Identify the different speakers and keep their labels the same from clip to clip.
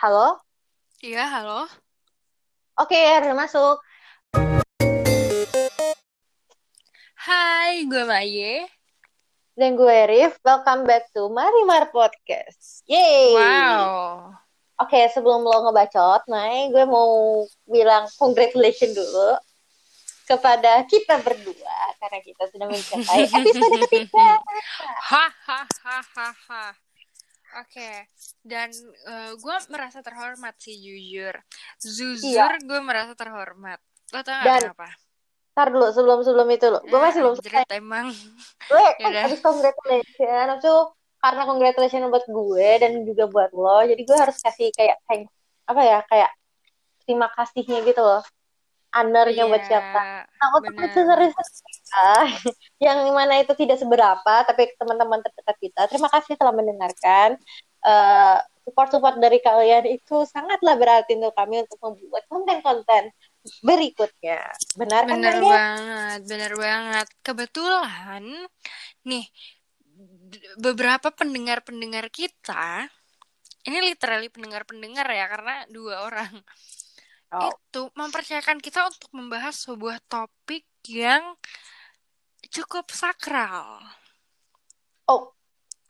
Speaker 1: Halo?
Speaker 2: Iya, halo.
Speaker 1: Oke, udah masuk.
Speaker 2: Hai, gue Maye.
Speaker 1: Dan gue Rif, welcome back to Marimar Podcast. Yeay!
Speaker 2: Wow.
Speaker 1: Oke, sebelum lo ngebacot, Mai, gue mau bilang congratulations dulu kepada kita berdua karena kita sudah mencapai episode ketiga.
Speaker 2: Hahaha. Oke, dan eh, gue merasa terhormat sih jujur. Jujur, gue merasa terhormat. Lo tau
Speaker 1: Dan-
Speaker 2: kenapa?
Speaker 1: Ntar dulu, sebelum sebelum itu lo, gue masih belum selesai.
Speaker 2: Emang.
Speaker 1: Gue kan habis congratulations, habis itu karena congratulations buat gue dan juga buat lo, jadi gue harus kasih kayak thank apa ya kayak terima kasihnya gitu loh. Honornya buat
Speaker 2: Iya,
Speaker 1: siapa? Nah, untuk
Speaker 2: bener.
Speaker 1: listeners kita yang mana itu tidak seberapa, tapi teman-teman terdekat kita, terima kasih telah mendengarkan. Eh, support-support dari kalian itu sangatlah berarti untuk kami untuk membuat konten-konten berikutnya. Benar kan, Maya?
Speaker 2: banget, bener banget. Kebetulan, nih, beberapa pendengar-pendengar kita, ini literally pendengar-pendengar ya, karena dua orang,
Speaker 1: Oh,
Speaker 2: itu mempercayakan kita untuk membahas sebuah topik yang cukup sakral.
Speaker 1: oh,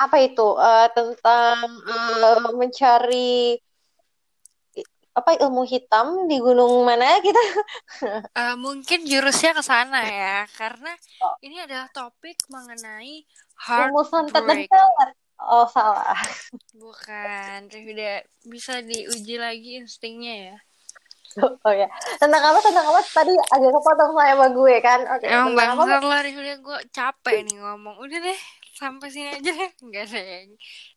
Speaker 1: apa itu? Eh, tentang eh, mencari apa ilmu hitam di gunung mana gitu?
Speaker 2: Eh, mungkin jurusnya ke sana ya, karena
Speaker 1: Oh.
Speaker 2: ini adalah topik mengenai heartbreak.
Speaker 1: Oh, salah.
Speaker 2: Bukan, udah bisa diuji lagi instingnya ya.
Speaker 1: Oh ya, tentang apa? Tentang apa? Tadi agak kepotong sama gue kan? Oke,
Speaker 2: Emang
Speaker 1: tentang apa?
Speaker 2: bangsat lah Rifda gue capek nih ngomong Udah deh sampai sini aja deh Enggak deh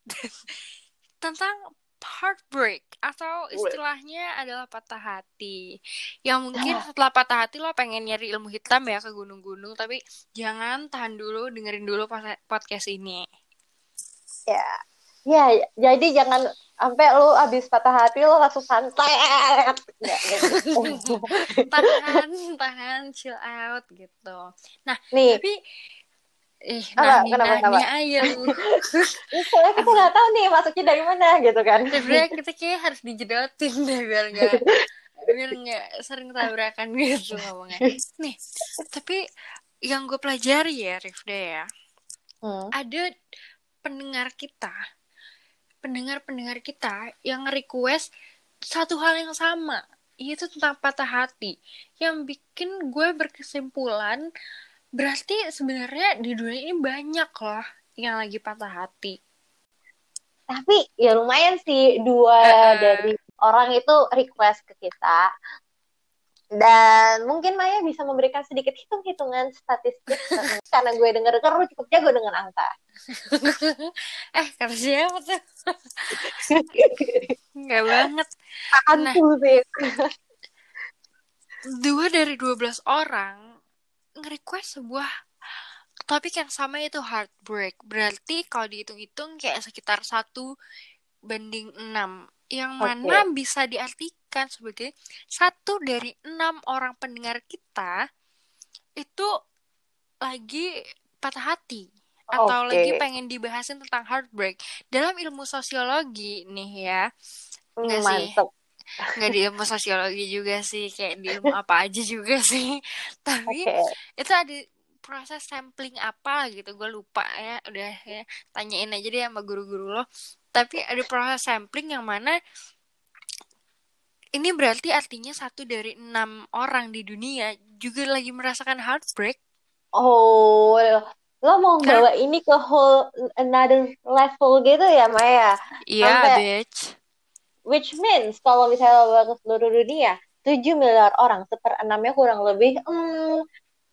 Speaker 2: Tentang heartbreak Atau istilahnya adalah patah hati Yang mungkin setelah patah hati lo pengen nyari ilmu hitam ya ke gunung-gunung Tapi jangan tahan dulu dengerin dulu podcast ini
Speaker 1: Ya, ya, jadi jangan sampai lu abis patah hati lu langsung santet. Ya, gitu.
Speaker 2: Tahan, tahan, chill out gitu Nah
Speaker 1: Nih,
Speaker 2: tapi Eh,
Speaker 1: Apa?
Speaker 2: nani,
Speaker 1: Kenapa, kenapa? ini soalnya kita nggak tahu nih masuknya dari mana gitu kan?
Speaker 2: sebenarnya kita kayak harus dijedotin deh biar nggak biar nggak sering tabrakan gitu ngomongnya nih tapi yang gue pelajari ya Rifda ya
Speaker 1: Hmm.
Speaker 2: ada pendengar kita pendengar-pendengar kita yang request satu hal yang sama yaitu tentang patah hati yang bikin gue berkesimpulan berarti sebenarnya di dunia ini banyak loh yang lagi patah hati
Speaker 1: Tapi ya lumayan sih dua
Speaker 2: Eh-eh.
Speaker 1: dari orang itu request ke kita. Dan mungkin Maya bisa memberikan sedikit hitung-hitungan statistik karena gue denger denger cukup jago dengan angka.
Speaker 2: eh kata siapa tuh Enggak banget. Nah. Dua dari 12 orang nge-request sebuah topik yang sama itu heartbreak. Berarti kalau dihitung-hitung kayak sekitar satu banding 6. Yang
Speaker 1: Oke.
Speaker 2: mana bisa diartikan sebagai satu dari enam orang pendengar kita itu lagi patah hati. Atau
Speaker 1: Oke.
Speaker 2: lagi pengen dibahasin tentang heartbreak. Dalam ilmu sosiologi nih ya.
Speaker 1: Hmm,
Speaker 2: Nggak sih?
Speaker 1: mantep.
Speaker 2: nggak di ilmu sosiologi juga sih kayak di ilmu apa aja juga sih tapi
Speaker 1: Oke.
Speaker 2: itu ada proses sampling apa gitu gue lupa ya udah ya tanyain aja deh sama guru-guru lo tapi ada proses sampling yang mana ini berarti artinya satu dari enam orang di dunia juga lagi merasakan heartbreak
Speaker 1: Oh, lo mau
Speaker 2: Karena-
Speaker 1: bawa ini ke whole another level gitu ya, Maya?
Speaker 2: iya
Speaker 1: Sampai-
Speaker 2: bitch
Speaker 1: Which means kalau misalnya lo bawa ke seluruh dunia, 7 miliar orang, seperenamnya kurang lebih, hmm,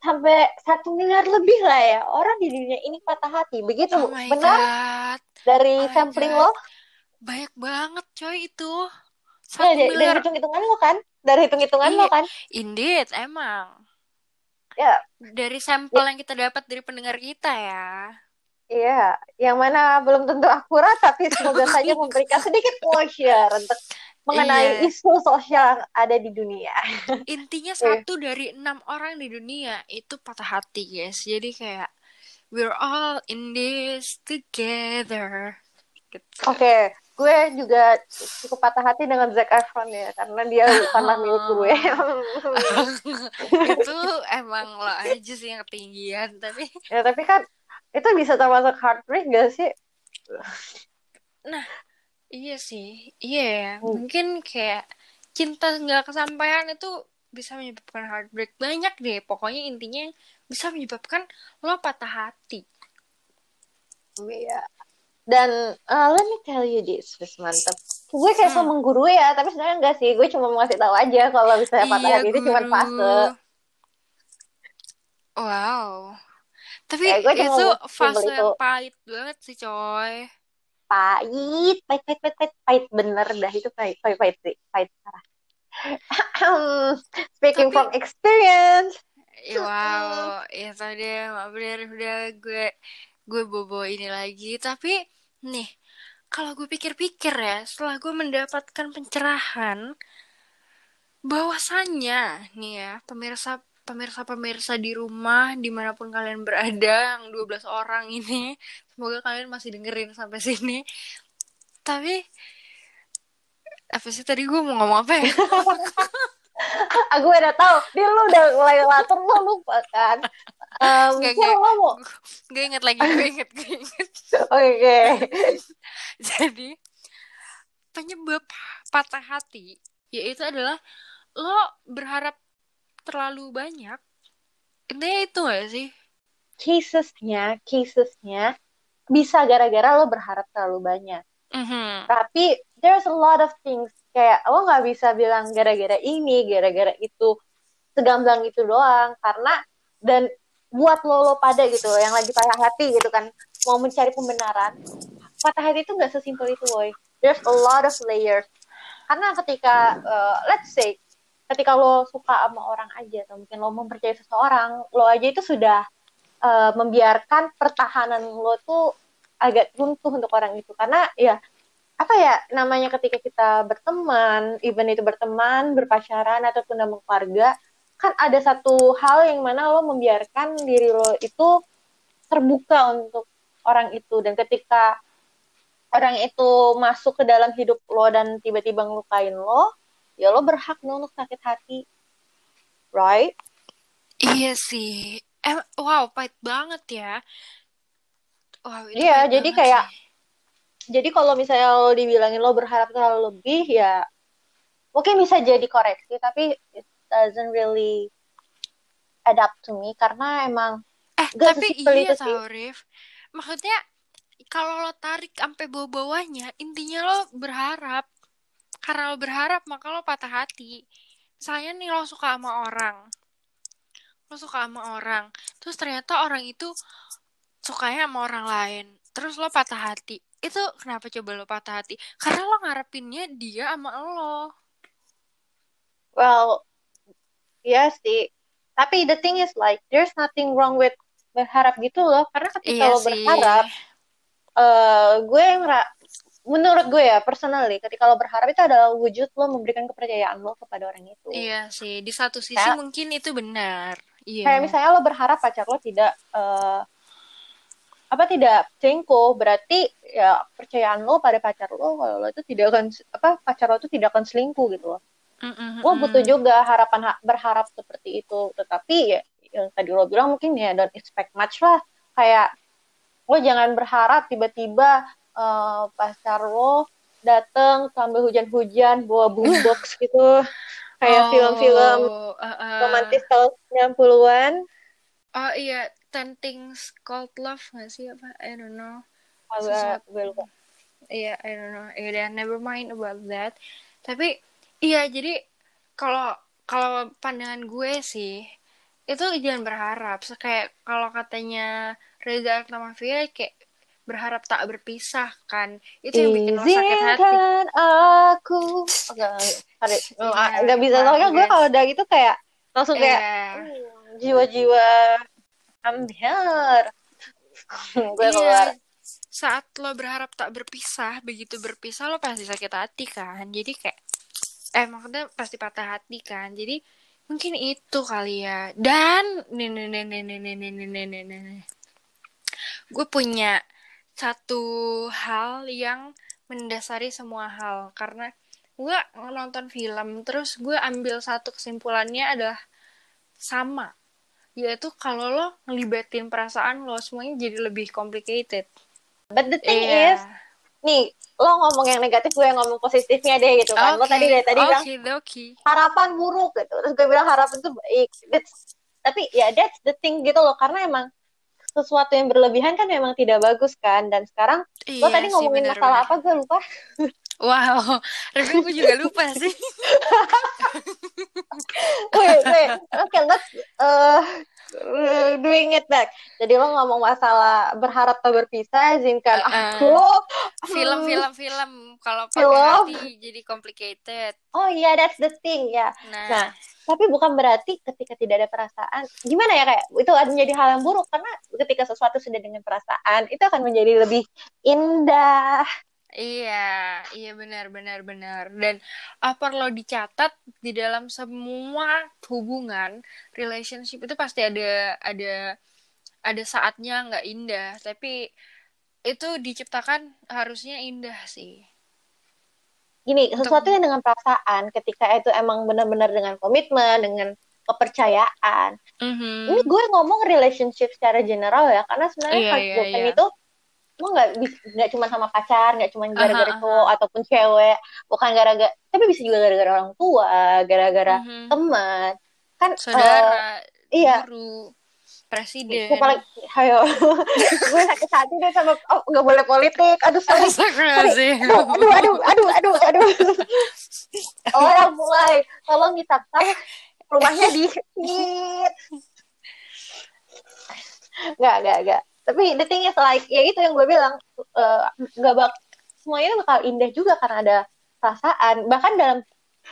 Speaker 1: sampai satu miliar lebih lah ya. Orang di dunia ini patah hati. Begitu,
Speaker 2: oh my
Speaker 1: benar?
Speaker 2: god
Speaker 1: Dari
Speaker 2: Oh
Speaker 1: sampling
Speaker 2: God.
Speaker 1: lo?
Speaker 2: banyak banget coy itu
Speaker 1: Ya,
Speaker 2: satu
Speaker 1: dari, dari hitung-hitungan lo kan? Dari hitung-hitungan lo
Speaker 2: Iya.
Speaker 1: kan?
Speaker 2: Indeed, emang.
Speaker 1: Ya,
Speaker 2: Dari sampel yang kita dapat dari pendengar kita ya.
Speaker 1: iya. Yang mana belum tentu akurat, tapi semoga saja memberikan sedikit closure untuk mengenai
Speaker 2: Iya.
Speaker 1: isu sosial yang ada di dunia.
Speaker 2: Intinya
Speaker 1: Iya.
Speaker 2: satu dari enam orang di dunia itu patah hati, guys. Jadi kayak we're all in this together. Gitu.
Speaker 1: Oke, gue juga cukup patah hati dengan Zac Efron ya karena dia tanah milik gue.
Speaker 2: Itu emang lo aja sih yang ketinggian tapi
Speaker 1: ya tapi kan itu bisa termasuk heartbreak gak sih?
Speaker 2: Nah iya sih. Iya ya. Hmm. mungkin kayak cinta nggak kesampaian itu bisa menyebabkan heartbreak banyak deh. Pokoknya intinya bisa menyebabkan lo patah hati.
Speaker 1: Iya dan uh, let me tell you this, Wis mantep. Gue kayak hmm. menggurui ya, tapi sebenarnya enggak sih. Gue cuma mau ngasih tahu aja kalau misalnya patah iya, hati itu cuma fase.
Speaker 2: Wow. Tapi ya, gue itu fase yang pahit banget sih, coy.
Speaker 1: Pahit, pahit, pahit, pahit, pahit, pahit bener dah itu pahit, pahit, pahit, pahit, pahit parah. Speaking Tapi, from experience.
Speaker 2: Wow, ya tadi udah udah gue gue bobo ini lagi tapi nih kalau gue pikir-pikir ya setelah gue mendapatkan pencerahan bahwasannya nih ya pemirsa pemirsa pemirsa di rumah di mana pun kalian berada yang 12 orang ini semoga kalian masih dengerin sampai sini. Tapi apa sih tadi gue mau ngomong apa ya
Speaker 1: aku udah tahu. Dia lu udah mulai latur lu lupa kan? Um, gak, gak, ngomong
Speaker 2: gue inget lagi gue inget gue inget
Speaker 1: oke. Okay.
Speaker 2: jadi penyebab patah hati yaitu adalah lo berharap terlalu banyak. Intinya itu gak sih?
Speaker 1: Casesnya casesnya bisa gara-gara lo berharap terlalu banyak. Mm -hmm. tapi there's a lot of things kayak lo nggak bisa bilang gara-gara ini gara-gara itu. Segamblang itu doang karena dan buat lo lo pada gitu yang lagi patah hati gitu kan mau mencari pembenaran patah hati itu nggak sesimpel itu boy. There's a lot of layers. Karena ketika uh, let's say ketika lo suka sama orang aja atau mungkin lo mempercayai seseorang lo aja itu sudah uh, membiarkan pertahanan lo tuh agak runtuh untuk orang itu. Karena ya apa ya namanya ketika kita berteman, even itu berteman, berpacaran ataupun dalam keluarga, kan ada satu hal yang mana lo membiarkan diri lo itu terbuka untuk orang itu dan ketika orang itu masuk ke dalam hidup lo dan tiba-tiba ngelukain lo, ya lo berhak nih untuk sakit hati, right?
Speaker 2: Iya sih, eh, wow pahit banget ya.
Speaker 1: Wow, iya, jadi kayak sih jadi kalau misalnya lo dibilangin lo berharap terlalu lebih ya mungkin bisa jadi koreksi tapi it doesn't really adapt to me karena emang
Speaker 2: eh tapi iya tahu Rif. Maksudnya kalau lo tarik sampai bawah-bawahnya intinya lo berharap. Karena lo berharap maka lo patah hati. Misalnya nih lo suka sama orang. Lo suka sama orang. Terus ternyata orang itu sukanya sama orang lain. Terus lo patah hati itu kenapa coba lo patah hati? Karena lo ngarepinnya dia sama lo.
Speaker 1: Well ya sih. Tapi the thing is like there's nothing wrong with berharap gitu loh. Karena ketika iya lo sih. berharap uh, gue nggak menurut gue ya personally ketika lo berharap itu adalah wujud lo memberikan kepercayaan lo kepada orang itu.
Speaker 2: Iya sih. Di satu sisi kayak, mungkin itu benar. Iya.
Speaker 1: kayak misalnya lo berharap pacar lo tidak uh, apa tidak? Selingkuh. Berarti ya percayaan lo pada pacar lo kalau lo itu tidak akan apa pacar lo itu tidak akan selingkuh gitu loh. Mm-hmm. lo butuh juga harapan berharap seperti itu. Tetapi ya yang tadi lo bilang mungkin ya don't expect much lah. Kayak lo jangan berharap tiba-tiba uh, pacar lo dateng sambil hujan-hujan bawa boombox gitu. Kayak film-film oh, uh, uh. romantis tahun 90-an
Speaker 2: Oh iya, Ten Things Called Love gak sih apa? I don't know.
Speaker 1: Agak gue lupa.
Speaker 2: Iya, I don't know. Ya udah, never mind about that. Tapi iya, jadi kalau kalau pandangan gue sih itu jangan berharap. So, kayak kalau katanya Reza Artamevia kayak berharap tak berpisah kan itu yang bikin lo sakit hati
Speaker 1: aku nggak okay, bisa soalnya gue kalau udah gitu kayak langsung kayak yeah. I'm here. gue yeah. keluar.
Speaker 2: Saat lo berharap tak berpisah, begitu berpisah lo pasti sakit hati kan. Jadi kayak eh maksudnya pasti patah hati kan. Jadi mungkin itu kali ya. Dan gue punya satu hal yang mendasari semua hal karena gue nonton film terus gue ambil satu kesimpulannya adalah sama yaitu kalau lo ngelibatin perasaan lo semuanya jadi lebih complicated
Speaker 1: but the thing yeah. is nih lo ngomong yang negatif gue yang ngomong positifnya deh gitu kan okay. lo tadi dari tadi okay, bilang okay. harapan buruk gitu terus gue bilang harapan itu baik that's, tapi ya that's the thing gitu loh karena emang sesuatu yang berlebihan kan memang tidak bagus kan dan sekarang iya, lo tadi ngomongin sih, bener, masalah bener. apa gue lupa
Speaker 2: Wow, tapi gue juga lupa sih.
Speaker 1: wait, wait. Oke, okay, let's uh, doing it back. Jadi lo ngomong masalah berharap tak berpisah, izinkan uh, aku.
Speaker 2: Film-film film kalau pakai hati jadi complicated.
Speaker 1: Oh iya, yeah, that's the thing ya. Yeah. Nah. nah, tapi bukan berarti ketika tidak ada perasaan, gimana ya kayak itu akan menjadi hal yang buruk karena ketika sesuatu sudah dengan perasaan itu akan menjadi lebih indah
Speaker 2: Iya, iya benar benar benar. Dan apa perlu dicatat di dalam semua hubungan relationship itu pasti ada ada ada saatnya nggak indah, tapi itu diciptakan harusnya indah sih.
Speaker 1: Gini, sesuatu yang dengan perasaan ketika itu emang benar-benar dengan komitmen, dengan kepercayaan. Mm-hmm. Ini gue ngomong relationship secara general ya, karena sebenarnya iya, iya, iya. itu lo nggak nggak cuma sama pacar nggak cuma gara-gara cowok ataupun cewek. Bukan gara-gara tapi bisa juga gara-gara orang tua gara-gara uh -huh. teman. Kan
Speaker 2: saudara uh, iya. guru presiden.
Speaker 1: Paling ayo. Gue sakit hati deh sama oh nggak boleh politik. Aduh sorry, sorry. aduh aduh aduh aduh aduh orang mulai tolong ditap rumahnya di nggak nggak nggak tapi the thing is like ya itu yang gue bilang uh, nggak bak semuanya bakal indah juga karena ada perasaan. Bahkan dalam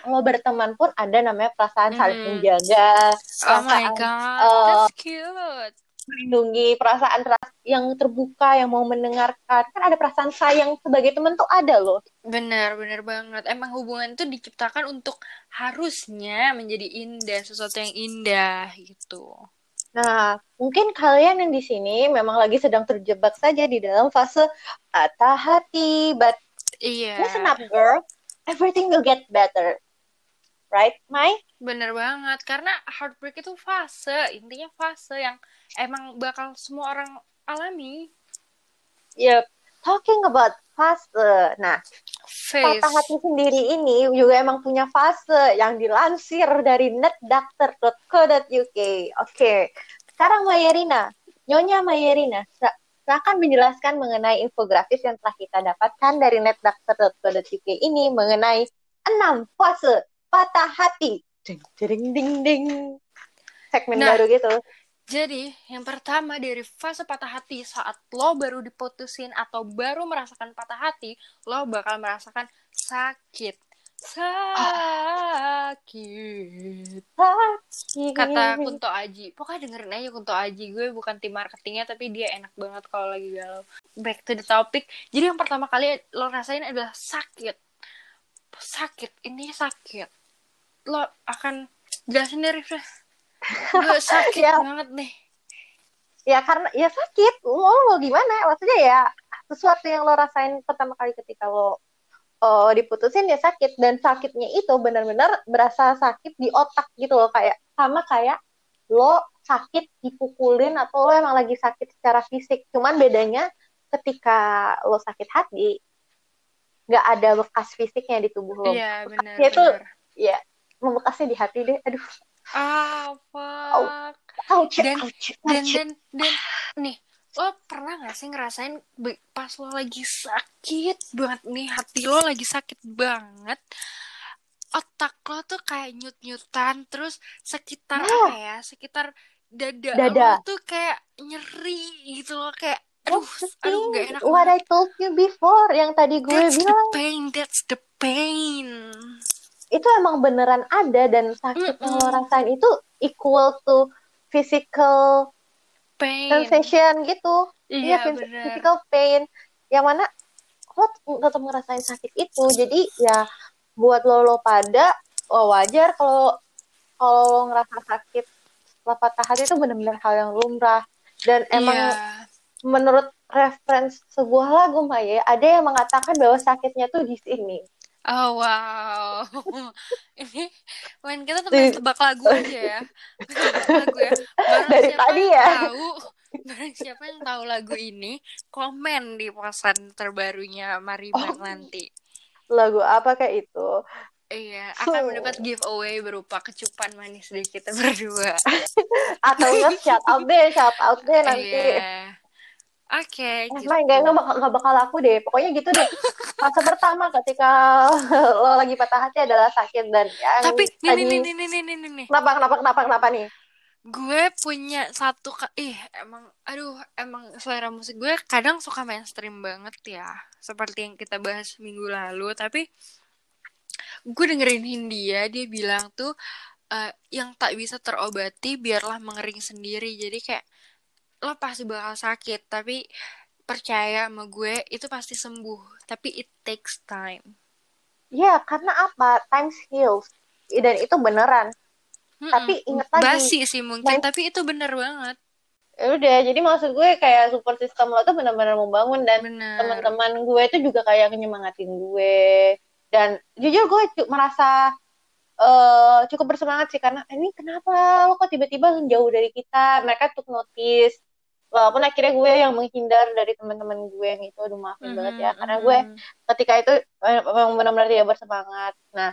Speaker 1: mau berteman pun ada namanya perasaan mm. saling menjaga
Speaker 2: perasaan, oh my god uh, that's cute.
Speaker 1: melindungi perasaan yang terbuka yang mau mendengarkan. Kan ada perasaan sayang sebagai teman tuh ada loh.
Speaker 2: Benar benar banget. Emang hubungan itu diciptakan untuk harusnya menjadi indah sesuatu yang indah gitu
Speaker 1: Nah, mungkin kalian yang di sini memang lagi sedang terjebak saja di dalam fase patah hati, but
Speaker 2: iya.
Speaker 1: listen up girl, everything will get better. Right, Mai?
Speaker 2: Bener banget, karena heartbreak itu fase, intinya fase yang emang bakal semua orang alami.
Speaker 1: Yep, talking about fase. Nah, Face. patah hati sendiri ini juga emang punya fase yang dilansir dari netdoctor.co.uk. Oke, okay. sekarang Mayerina, Nyonya Mayerina, akan menjelaskan mengenai infografis yang telah kita dapatkan dari netdoctor.co.uk ini mengenai enam fase patah hati. Ding, ding, ding, ding. Segmen nah, baru gitu.
Speaker 2: Jadi, yang pertama dari fase patah hati saat lo baru diputusin atau baru merasakan patah hati, lo bakal merasakan sakit. Sakit. Sakit. Kata Kunto Aji. Pokoknya dengerin aja Kunto Aji. Gue bukan tim marketingnya, tapi dia enak banget kalau lagi galau. Back to the topic. Jadi yang pertama kali lo rasain adalah sakit. Sakit. Ini sakit. Lo akan jelasin dari Gue sakit ya. banget nih.
Speaker 1: Ya karena ya sakit. Lo, lo gimana? Maksudnya ya sesuatu yang lo rasain pertama kali ketika lo oh, diputusin ya sakit dan sakitnya itu benar-benar berasa sakit di otak gitu loh kayak sama kayak lo sakit dipukulin atau lo emang lagi sakit secara fisik cuman bedanya ketika lo sakit hati nggak ada bekas fisiknya di tubuh lo
Speaker 2: iya benar
Speaker 1: itu ya membekasnya di hati deh aduh
Speaker 2: ah fuck. Oh, ouch, dan, ouch, dan dan dan nih lo pernah gak sih ngerasain pas lo lagi sakit banget nih hati lo lagi sakit banget otak lo tuh kayak nyut nyutan terus sekitar oh. apa ya sekitar dada, dada. lo tuh kayak nyeri gitu loh kayak aduh aduh gak enak
Speaker 1: what I told you before yang tadi gue
Speaker 2: that's
Speaker 1: bilang.
Speaker 2: the pain that's the pain
Speaker 1: itu emang beneran ada dan sakit mm -mm. yang lo rasain itu equal to physical
Speaker 2: pain.
Speaker 1: sensation gitu.
Speaker 2: Iya,
Speaker 1: iya physical pain. Yang mana lo tetap ngerasain sakit itu. Jadi ya buat lo lo pada oh wajar kalau kalau lo ngerasa sakit setelah patah hati itu bener-bener hal yang lumrah. Dan emang yeah. menurut reference sebuah lagu Maya ada yang mengatakan bahwa sakitnya tuh di sini
Speaker 2: Oh wow, ini main kita tuh main tebak lagu aja ya, tebak lagu ya. Barang
Speaker 1: Dari
Speaker 2: siapa
Speaker 1: tadi
Speaker 2: yang
Speaker 1: ya.
Speaker 2: tahu, barang siapa yang tahu lagu ini, komen di posan terbarunya Mariban
Speaker 1: Oh.
Speaker 2: nanti.
Speaker 1: lagu apa kayak itu
Speaker 2: Iya, akan mendapat giveaway berupa kecupan manis dari kita berdua.
Speaker 1: atau enggak shout out deh shout out deh nanti
Speaker 2: Iya. Oke,
Speaker 1: Eh,
Speaker 2: gitu.
Speaker 1: Mai, kayaknya nggak bakal, nggak bakal laku deh. Pokoknya gitu deh. Fase pertama ketika lo lagi patah hati adalah sakit dan yang
Speaker 2: Tapi nih
Speaker 1: tadi
Speaker 2: nih nih nih nih nih nih nih.
Speaker 1: kenapa kenapa kenapa kenapa nih?
Speaker 2: Gue punya satu ke ih emang aduh emang selera musik gue kadang suka mainstream banget ya. Seperti yang kita bahas minggu lalu, tapi gue dengerin Hindia dia bilang tuh eh, yang tak bisa terobati biarlah mengering sendiri. Jadi kayak lo pasti bakal sakit, tapi percaya sama gue itu pasti sembuh. Tapi it takes time.
Speaker 1: Ya karena apa? Time heals dan itu beneran.
Speaker 2: Mm-mm.
Speaker 1: Tapi inget lagi,
Speaker 2: basi sih mungkin,
Speaker 1: main-
Speaker 2: tapi itu bener banget.
Speaker 1: Ya udah, jadi maksud gue kayak support system lo tuh benar-benar membangun dan teman-teman gue itu juga kayak nyemangatin gue dan jujur gue cu- merasa eh, cukup bersemangat sih karena ini kenapa lo kok tiba-tiba jauh dari kita mereka tuh notice walaupun akhirnya gue yang menghindar dari teman-teman gue yang itu aduh maafin banget ya. Karena gue ketika itu eh, memang benar-benar tidak bersemangat. Nah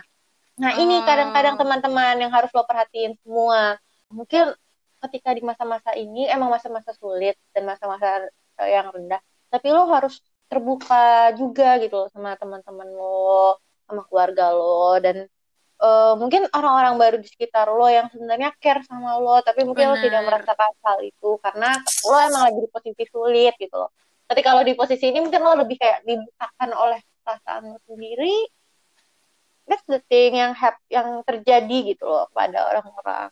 Speaker 1: nah ini
Speaker 2: Oh.
Speaker 1: kadang-kadang teman-teman yang harus lo perhatiin semua. Mungkin ketika di masa-masa ini emang masa-masa sulit dan masa-masa eh, yang rendah. Tapi lo harus terbuka juga gitu loh sama teman-teman lo sama keluarga lo. Dan eh, mungkin orang-orang baru di sekitar lo yang sebenarnya care sama lo tapi mungkin lo
Speaker 2: Benar.
Speaker 1: tidak merasakan hal itu karena lo emang lagi di posisi sulit gitu loh ketika lo di posisi ini mungkin lo lebih kayak dibukakan oleh perasaan lo sendiri that's the thing yang hap yang terjadi gitu loh pada orang-orang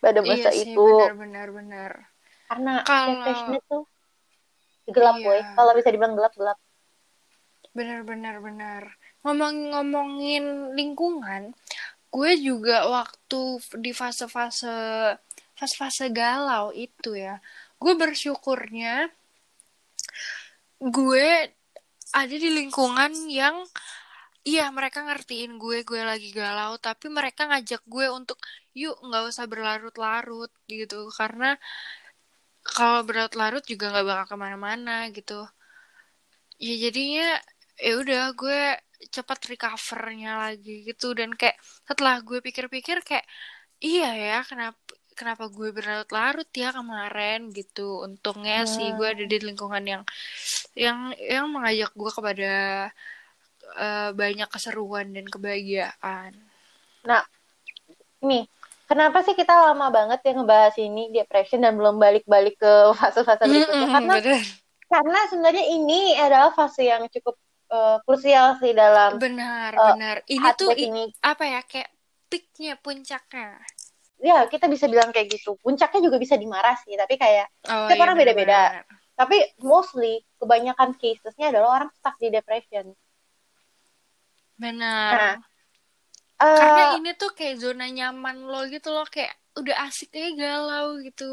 Speaker 1: pada masa
Speaker 2: Iya sih,
Speaker 1: itu
Speaker 2: benar benar benar.
Speaker 1: karena
Speaker 2: Kalau-
Speaker 1: itu gelap
Speaker 2: Iya.
Speaker 1: boy kalau bisa dibilang gelap gelap
Speaker 2: Benar benar benar. Ngomong-ngomongin lingkungan, gue juga waktu di fase-fase fase-fase galau itu ya, gue bersyukurnya gue ada di lingkungan yang iya mereka ngertiin gue gue lagi galau tapi mereka ngajak gue untuk yuk nggak usah berlarut-larut gitu. Karena kalau berlarut-larut juga nggak bakal ke mana-mana gitu. Ya jadinya ya udah gue cepat recovernya lagi gitu. Dan kayak setelah gue pikir-pikir kayak iya ya kenapa kenapa gue berlarut-larut ya kemarin? gitu. Untungnya sih gue ada di lingkungan yang yang yang mengajak gue kepada eh, banyak keseruan dan kebahagiaan.
Speaker 1: Nah, nih, kenapa sih kita lama banget ya ngebahas ini depression dan belum balik-balik ke fase-fase berikutnya?
Speaker 2: Mm-mm,
Speaker 1: Karena
Speaker 2: bener.
Speaker 1: karena sebenarnya ini adalah fase yang cukup eh, krusial sih dalam
Speaker 2: benar
Speaker 1: Eh,
Speaker 2: benar ini tuh
Speaker 1: ini.
Speaker 2: apa ya kayak peaknya puncaknya
Speaker 1: Ya, kita bisa bilang kayak gitu. Puncaknya juga bisa dimarah sih, tapi kayak
Speaker 2: oh
Speaker 1: Setiap
Speaker 2: iya
Speaker 1: orang beda-beda. tapi mostly kebanyakan casesnya adalah orang stuck di depression.
Speaker 2: benar
Speaker 1: Nah,
Speaker 2: karena
Speaker 1: Eh,
Speaker 2: ini tuh kayak zona nyaman lo gitu loh kayak udah asik aja galau gitu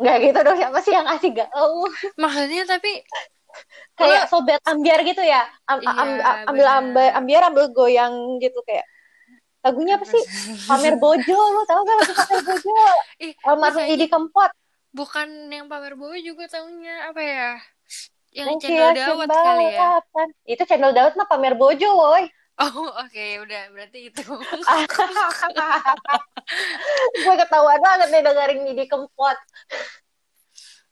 Speaker 1: nggak gitu dong, siapa sih yang asik galau?
Speaker 2: maksudnya tapi
Speaker 1: kayak sobat ambiar gitu ya. Am-
Speaker 2: Iya,
Speaker 1: am- am- ambil ambiar ambiar ambil goyang gitu kayak lagunya apa sih? Pamer bojo lu tau gak lagu pamer bojo? Almarhum Didi Kempot.
Speaker 2: Bukan yang pamer boy juga taunya apa ya? Yang
Speaker 1: Mungkin
Speaker 2: channel
Speaker 1: ya,
Speaker 2: dawet kali ya.
Speaker 1: Balapan. itu channel Dawet mah pamer bojo woi.
Speaker 2: Oh oke udah berarti itu.
Speaker 1: Gue ketahuan banget nih dengerin Didi Kempot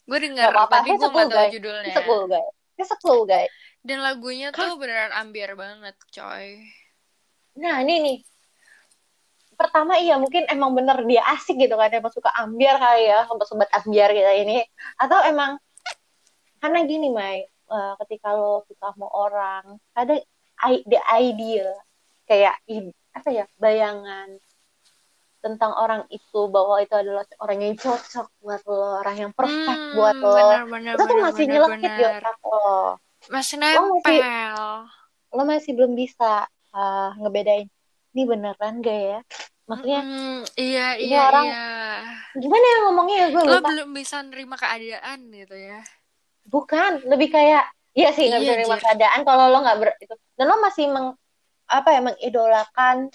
Speaker 2: gue denger
Speaker 1: Gak apa-apa,
Speaker 2: tapi gue tahu
Speaker 1: guys.
Speaker 2: judulnya.
Speaker 1: Sekul guys. Ini sekul guys.
Speaker 2: Dan lagunya tuh beneran ambiar banget coy.
Speaker 1: Nah ini nih. Pertama iya mungkin emang bener dia asik gitu kan. Emang suka ambiar kali ya. Sobat-sobat ambiar kita ini. Atau emang karena gini Mai. Eh, ketika lo suka sama orang ada the ideal. Kayak apa ya? Bayangan tentang orang itu bahwa itu adalah orang yang cocok buat lo orang yang perfect
Speaker 2: Hmm,
Speaker 1: buat lo.
Speaker 2: bener, bener,
Speaker 1: itu tuh
Speaker 2: bener,
Speaker 1: masih
Speaker 2: bener,
Speaker 1: nyelekit di
Speaker 2: bener.
Speaker 1: otak lo.
Speaker 2: Masih
Speaker 1: Lo masih-
Speaker 2: nempel.
Speaker 1: lo masih belum bisa eh, ngebedain ini beneran gak ya? Maksudnya
Speaker 2: mm, iya
Speaker 1: ini
Speaker 2: iya
Speaker 1: orang
Speaker 2: iya.
Speaker 1: gimana ya ngomongnya? Ya gue
Speaker 2: lo
Speaker 1: lupa.
Speaker 2: belum bisa nerima keadaan gitu ya.
Speaker 1: Bukan lebih kayak iya sih nggak
Speaker 2: Iya,
Speaker 1: bisa nerima keadaan kalau lo nggak ber itu. Dan lo masih meng apa ya mengidolakan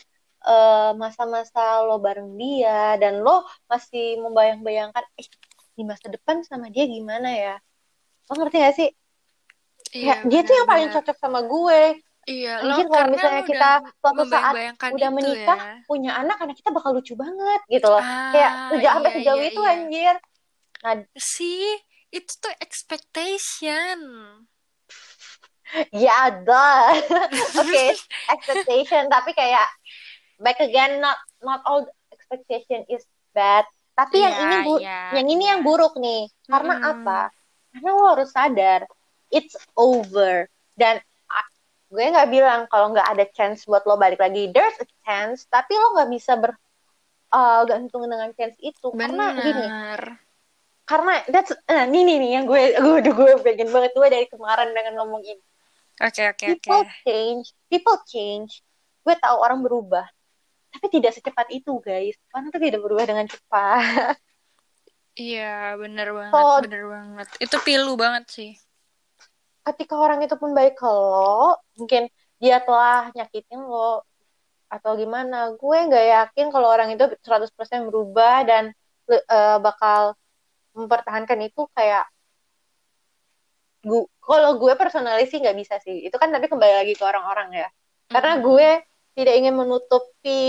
Speaker 1: eh, masa-masa lo bareng dia dan lo masih membayang-bayangkan eh di masa depan sama dia gimana ya? Lo ngerti gak sih?
Speaker 2: Iya
Speaker 1: Ya, dia tuh yang paling cocok sama gue.
Speaker 2: Iya
Speaker 1: Anjir,
Speaker 2: lo
Speaker 1: kalau
Speaker 2: karena
Speaker 1: misalnya kita
Speaker 2: udah
Speaker 1: suatu saat udah menikah,
Speaker 2: ya.
Speaker 1: punya anak anak kita bakal lucu banget gitu loh.
Speaker 2: Ah
Speaker 1: kayak sampai
Speaker 2: iya
Speaker 1: sejauh
Speaker 2: iya
Speaker 1: itu
Speaker 2: iya.
Speaker 1: anjir. Nah
Speaker 2: sih itu tuh expectation.
Speaker 1: Ya dah oke expectation. Tapi kayak back again not not all expectation is bad. Tapi yang
Speaker 2: Iya,
Speaker 1: ini bu
Speaker 2: iya,
Speaker 1: yang ini yang buruk nih. Karena
Speaker 2: Mm-mm.
Speaker 1: apa? Karena lo harus sadar it's over. Dan gue nggak bilang kalau nggak ada chance buat lo balik lagi. There's a chance tapi lo nggak bisa ber uh, gantung dengan chance itu. Karena gini karena that's nah, ini nih nih yang gue gue gue pengen banget gue dari kemarin dengan ngomong ini.
Speaker 2: Oke oke oke.
Speaker 1: People change people change. Gue tahu orang berubah tapi tidak secepat itu guys. Orang tuh tidak berubah dengan cepat.
Speaker 2: Iya benar banget
Speaker 1: So-
Speaker 2: benar banget. Itu pilu banget sih.
Speaker 1: Ketika orang itu pun baik ke lo mungkin dia telah nyakitin lo atau gimana gue nggak yakin kalau orang itu 100% berubah dan eh, bakal mempertahankan itu kayak gue kalau gue personally sih nggak bisa sih. Itu kan tapi kembali lagi ke orang-orang ya. Karena gue tidak ingin menutupi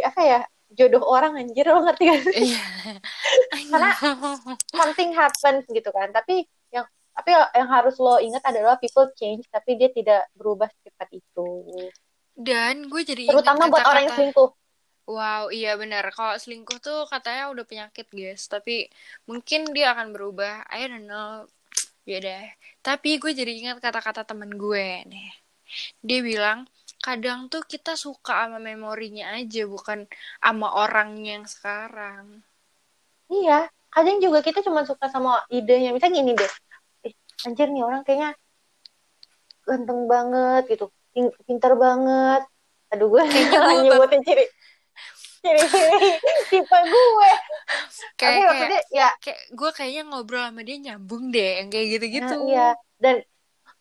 Speaker 1: apa ya jodoh orang anjir lo ngerti gak sih
Speaker 2: iya
Speaker 1: Karena- something happens gitu kan tapi yang tapi yang harus lo ingat adalah people change tapi dia tidak berubah secepat itu
Speaker 2: dan gue jadi
Speaker 1: terutama buat orang yang selingkuh
Speaker 2: Wow, iya benar. Kalau selingkuh tuh katanya udah penyakit, guys. Tapi mungkin dia akan berubah. I don't know. Ya deh. Tapi gue jadi ingat kata-kata temen gue nih. Dia bilang, kadang tuh kita suka sama memorinya aja, bukan sama orangnya yang sekarang.
Speaker 1: iya kadang juga kita cuma suka sama idenya. Misalnya gini deh eh, anjir nih orang kayaknya ganteng banget gitu pin- pintar banget. Aduh gue
Speaker 2: Kayaknya
Speaker 1: nyebutin ciri ciri tipe gue. Tapi
Speaker 2: Kayak, kayak,
Speaker 1: maksudnya ya.
Speaker 2: kayak gue kayaknya ngobrol sama dia nyambung deh, yang kayak gitu-gitu.
Speaker 1: Nah, iya. Dan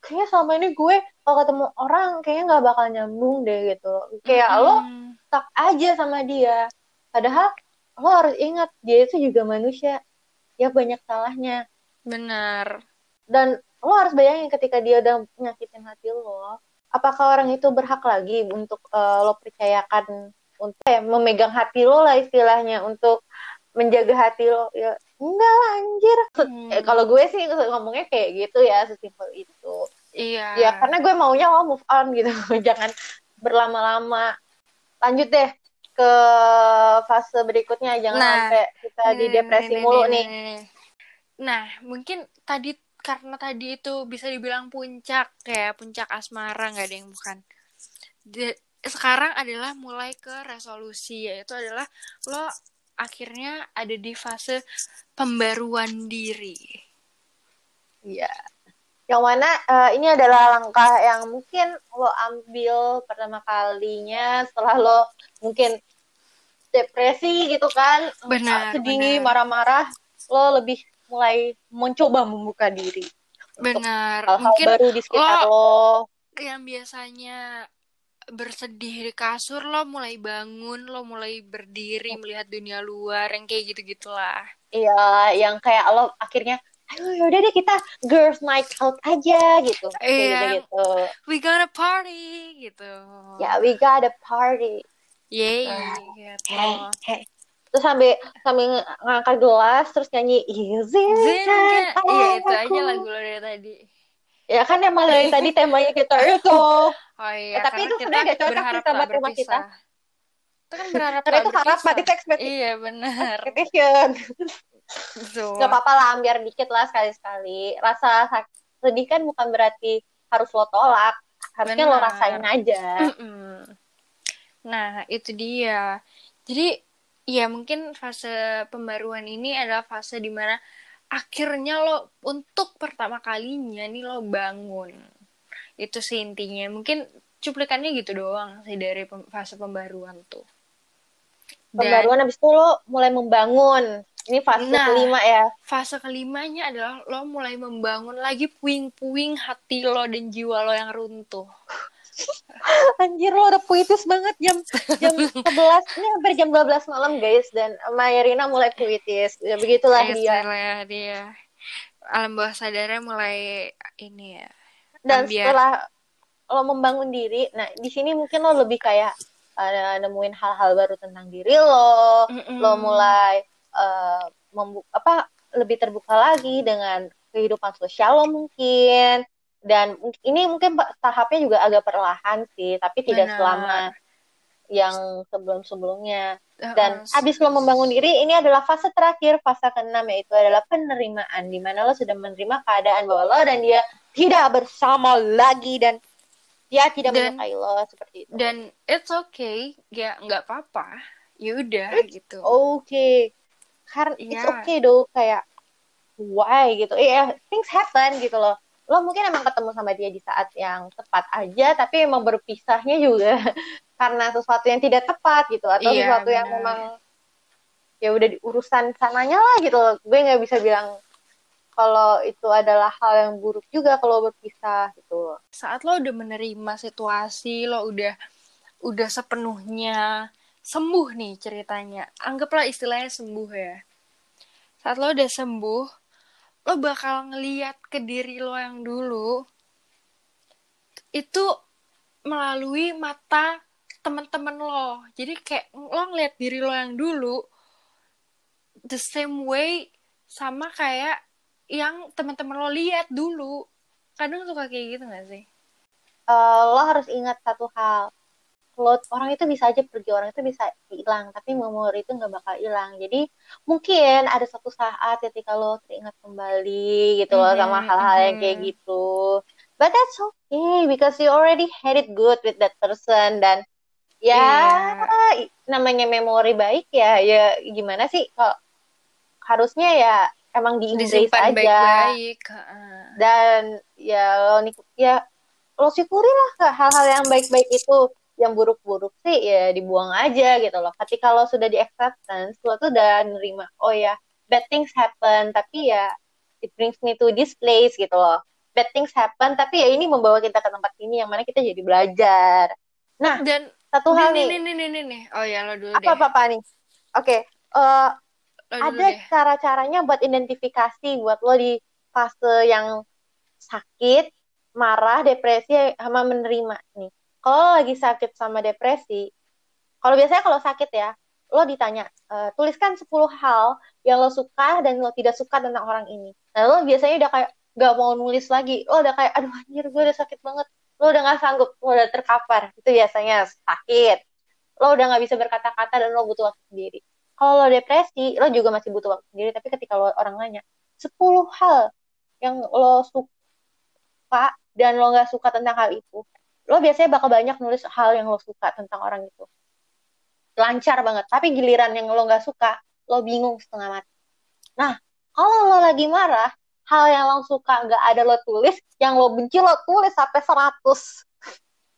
Speaker 1: kayaknya selama ini gue kalau ketemu orang kayaknya nggak bakal nyambung deh gitu. Kayak lo
Speaker 2: Mm-mm.
Speaker 1: stuck aja sama dia. Padahal lo harus ingat dia itu juga manusia. Ya banyak salahnya.
Speaker 2: Benar.
Speaker 1: dan lo harus bayangin ketika dia udah nyakitin hati lo apakah orang itu berhak lagi untuk eh, lo percayakan untuk ya, memegang hati lo lah istilahnya untuk menjaga hati lo? Ya enggak lah anjir.
Speaker 2: Hmm.
Speaker 1: Eh, kalau gue sih ngomongnya kayak gitu ya sesimpel itu
Speaker 2: Iya.
Speaker 1: ya karena gue maunya lo move on gitu jangan berlama-lama lanjut deh ke fase berikutnya jangan
Speaker 2: Nah,
Speaker 1: sampai kita di
Speaker 2: Nih,
Speaker 1: depresi
Speaker 2: nih,
Speaker 1: mulu
Speaker 2: nih,
Speaker 1: nih
Speaker 2: nih. Nah, mungkin tadi karena tadi itu bisa dibilang puncak ya, puncak asmara nggak ada yang bukan. De- sekarang adalah mulai ke resolusi yaitu adalah lo akhirnya ada di fase pembaruan diri.
Speaker 1: Iya. Yang mana eh, ini adalah langkah yang mungkin lo ambil pertama kalinya setelah lo mungkin depresi gitu kan,
Speaker 2: Benar,
Speaker 1: sedih, marah-marah, lo lebih mulai mencoba membuka diri
Speaker 2: Benar.
Speaker 1: hal-hal
Speaker 2: Mungkin
Speaker 1: baru di sekitar lo.
Speaker 2: yang biasanya bersedih di kasur lo mulai bangun, lo mulai berdiri melihat dunia luar yang kayak gitu-gitulah.
Speaker 1: Iya, yang kayak lo akhirnya, ayo yaudah deh kita girls night out aja gitu, kayak
Speaker 2: Iya.
Speaker 1: gitu-gitu.
Speaker 2: We gonna party gitu.
Speaker 1: Ya, we got a party.
Speaker 2: Yeay,
Speaker 1: Ah.
Speaker 2: gitu.
Speaker 1: Hey, hey. Terus sambil sambil ng- ngangkat gelas terus nyanyi easy
Speaker 2: iya itu
Speaker 1: aku."
Speaker 2: aja lagu lo dari tadi.
Speaker 1: Ya kan emang dari tadi temanya kita itu.
Speaker 2: Oh iya,
Speaker 1: Eh, tapi itu
Speaker 2: kita
Speaker 1: sebenarnya gak cocok sama
Speaker 2: tak
Speaker 1: rumah kita.
Speaker 2: Itu kan berharap
Speaker 1: Karena itu harapan
Speaker 2: berpisah.
Speaker 1: itu expectation.
Speaker 2: Iya benar.
Speaker 1: expectation.
Speaker 2: Betul.
Speaker 1: Gak apa-apa lah ambiar dikit lah sekali-sekali. Rasa sedih kan bukan berarti harus lo tolak. Harusnya lo
Speaker 2: Benar.
Speaker 1: rasain aja.
Speaker 2: Mm-mm. Nah, itu dia. Jadi, ya mungkin fase pembaruan ini adalah fase di mana akhirnya lo untuk pertama kalinya nih lo bangun. Itu sih intinya. Mungkin cuplikannya gitu doang sih dari fase pembaruan tuh.
Speaker 1: pembaruan habis itu lo mulai membangun ini fase
Speaker 2: Nah.
Speaker 1: kelima ya
Speaker 2: fase kelimanya adalah lo mulai membangun lagi puing-puing hati lo dan jiwa lo yang runtuh.
Speaker 1: anjir lo udah puitis banget jam jam 11 ini hampir jam 12 malam guys dan Mayarina mulai puitis ya begitulah dia
Speaker 2: Istilah dia. Alam bawah sadarnya mulai ini ya.
Speaker 1: dan
Speaker 2: ambiar.
Speaker 1: setelah lo membangun diri nah di sini mungkin lo lebih kayak uh, nemuin hal-hal baru tentang diri lo
Speaker 2: Mm-mm.
Speaker 1: lo mulai uh, apa lebih terbuka lagi dengan kehidupan sosial lo mungkin dan ini mungkin tahapnya juga agak perlahan sih tapi tidak
Speaker 2: Benar.
Speaker 1: selama yang sebelum-sebelumnya dan habis lo membangun diri ini adalah fase terakhir fase keenam yaitu adalah penerimaan di mana lo sudah menerima keadaan bahwa lo dan dia tidak bersama lagi dan dia tidak
Speaker 2: Dan-
Speaker 1: menyukai lo seperti itu
Speaker 2: dan it's okay, ya nggak apa-apa. Ya udah gitu.
Speaker 1: oke karena it's
Speaker 2: Iya.
Speaker 1: okay do kayak why gitu iya things happen gitu loh lo mungkin emang ketemu sama dia di saat yang tepat aja tapi emang berpisahnya juga karena sesuatu yang tidak tepat gitu atau
Speaker 2: Iya,
Speaker 1: sesuatu yang
Speaker 2: benar.
Speaker 1: memang ya udah di urusan sananya lah gitu loh gue nggak bisa bilang kalau itu adalah hal yang buruk juga kalau berpisah gitu
Speaker 2: Saat lo udah menerima situasi, lo udah udah sepenuhnya sembuh nih ceritanya. Anggaplah istilahnya sembuh ya. Saat lo udah sembuh, lo bakal ngeliat ke diri lo yang dulu itu melalui mata teman-teman lo. Jadi kayak lo ngeliat diri lo yang dulu the same way sama kayak yang teman-teman lo lihat dulu. Kadang suka kayak gitu gak sih?
Speaker 1: Eh, lo harus ingat satu hal lo orang itu bisa aja pergi orang itu bisa hilang tapi memori itu nggak bakal hilang. Jadi mungkin ada satu saat ketika lo teringat kembali gitu loh sama hal-hal yang kayak gitu. But that's okay because you already had it good with that person. Dan ya
Speaker 2: Iya.
Speaker 1: namanya memori baik ya ya gimana sih? Kalau harusnya ya emang di embrace
Speaker 2: Disimpan
Speaker 1: aja.
Speaker 2: baik-baik.
Speaker 1: Dan ya lo nik ya lo syukuri lah ke hal-hal yang baik-baik itu yang buruk-buruk sih ya dibuang aja gitu loh ketika lo sudah di acceptance lo tuh udah nerima oh ya bad things happen tapi ya it brings me to this place gitu loh bad things happen tapi ya ini membawa kita ke tempat ini yang mana kita jadi belajar nah
Speaker 2: Dan
Speaker 1: satu hal
Speaker 2: nih,
Speaker 1: nih
Speaker 2: nih, nih, nih, nih. Oh ya, lo dulu
Speaker 1: apa
Speaker 2: deh.
Speaker 1: apa apa nih oke eh,
Speaker 2: Lo dulu
Speaker 1: ada cara-caranya buat identifikasi buat lo di fase yang sakit, marah, depresi sama menerima nih. Kalau lagi sakit sama depresi, kalau biasanya kalau sakit ya, lo ditanya, e, tuliskan 10 hal yang lo suka dan lo tidak suka tentang orang ini. Nah, lo biasanya udah kayak gak mau nulis lagi. Lo udah kayak, aduh anjir gue udah sakit banget. Lo udah gak sanggup, lo udah terkapar. Itu biasanya sakit. Lo udah gak bisa berkata-kata dan lo butuh waktu sendiri. Kalau lo depresi, lo juga masih butuh waktu sendiri. Tapi ketika lo orang nanya, 10 hal yang lo suka dan lo gak suka tentang hal itu, lo biasanya bakal banyak nulis hal yang lo suka tentang orang itu. Lancar banget. Tapi giliran yang lo gak suka, lo bingung setengah mati. Nah, kalau lo lagi marah, hal yang lo suka gak ada lo tulis, yang lo benci lo tulis sampai 100.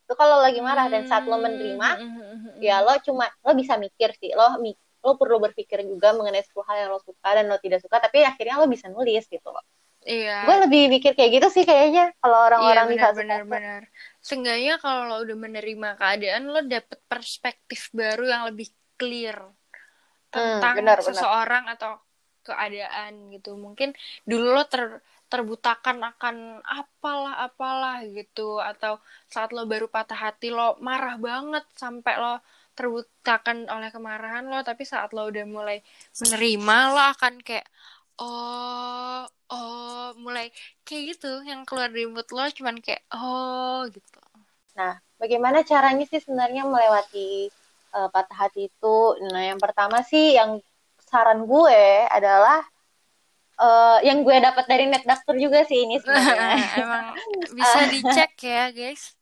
Speaker 1: Itu kalau lagi marah dan saat lo menerima,
Speaker 2: Hmm.
Speaker 1: ya lo cuma lo bisa mikir sih lo lo perlu berpikir juga mengenai 10 hal yang lo suka dan lo tidak suka tapi akhirnya lo bisa nulis gitu loh
Speaker 2: Iya.
Speaker 1: gue lebih mikir kayak gitu sih kayaknya kalau
Speaker 2: Iya
Speaker 1: orang-orang di
Speaker 2: benar benar benar. Seenggaknya kalau lo udah menerima keadaan lo dapet perspektif baru yang lebih clear tentang
Speaker 1: Hmm, benar, benar.
Speaker 2: seseorang atau keadaan gitu. Mungkin dulu lo ter terbutakan akan apalah apalah gitu atau saat lo baru patah hati lo marah banget sampai lo terbutakan oleh kemarahan lo tapi saat lo udah mulai menerima lo akan kayak oh oh mulai kayak gitu yang keluar dari mood lo cuman kayak oh gitu.
Speaker 1: Nah bagaimana caranya sih sebenarnya melewati uh, patah hati itu? Nah yang pertama sih yang saran gue adalah uh, yang gue dapat dari net doctor juga sih ini sebenarnya.
Speaker 2: Emang bisa dicek ya guys.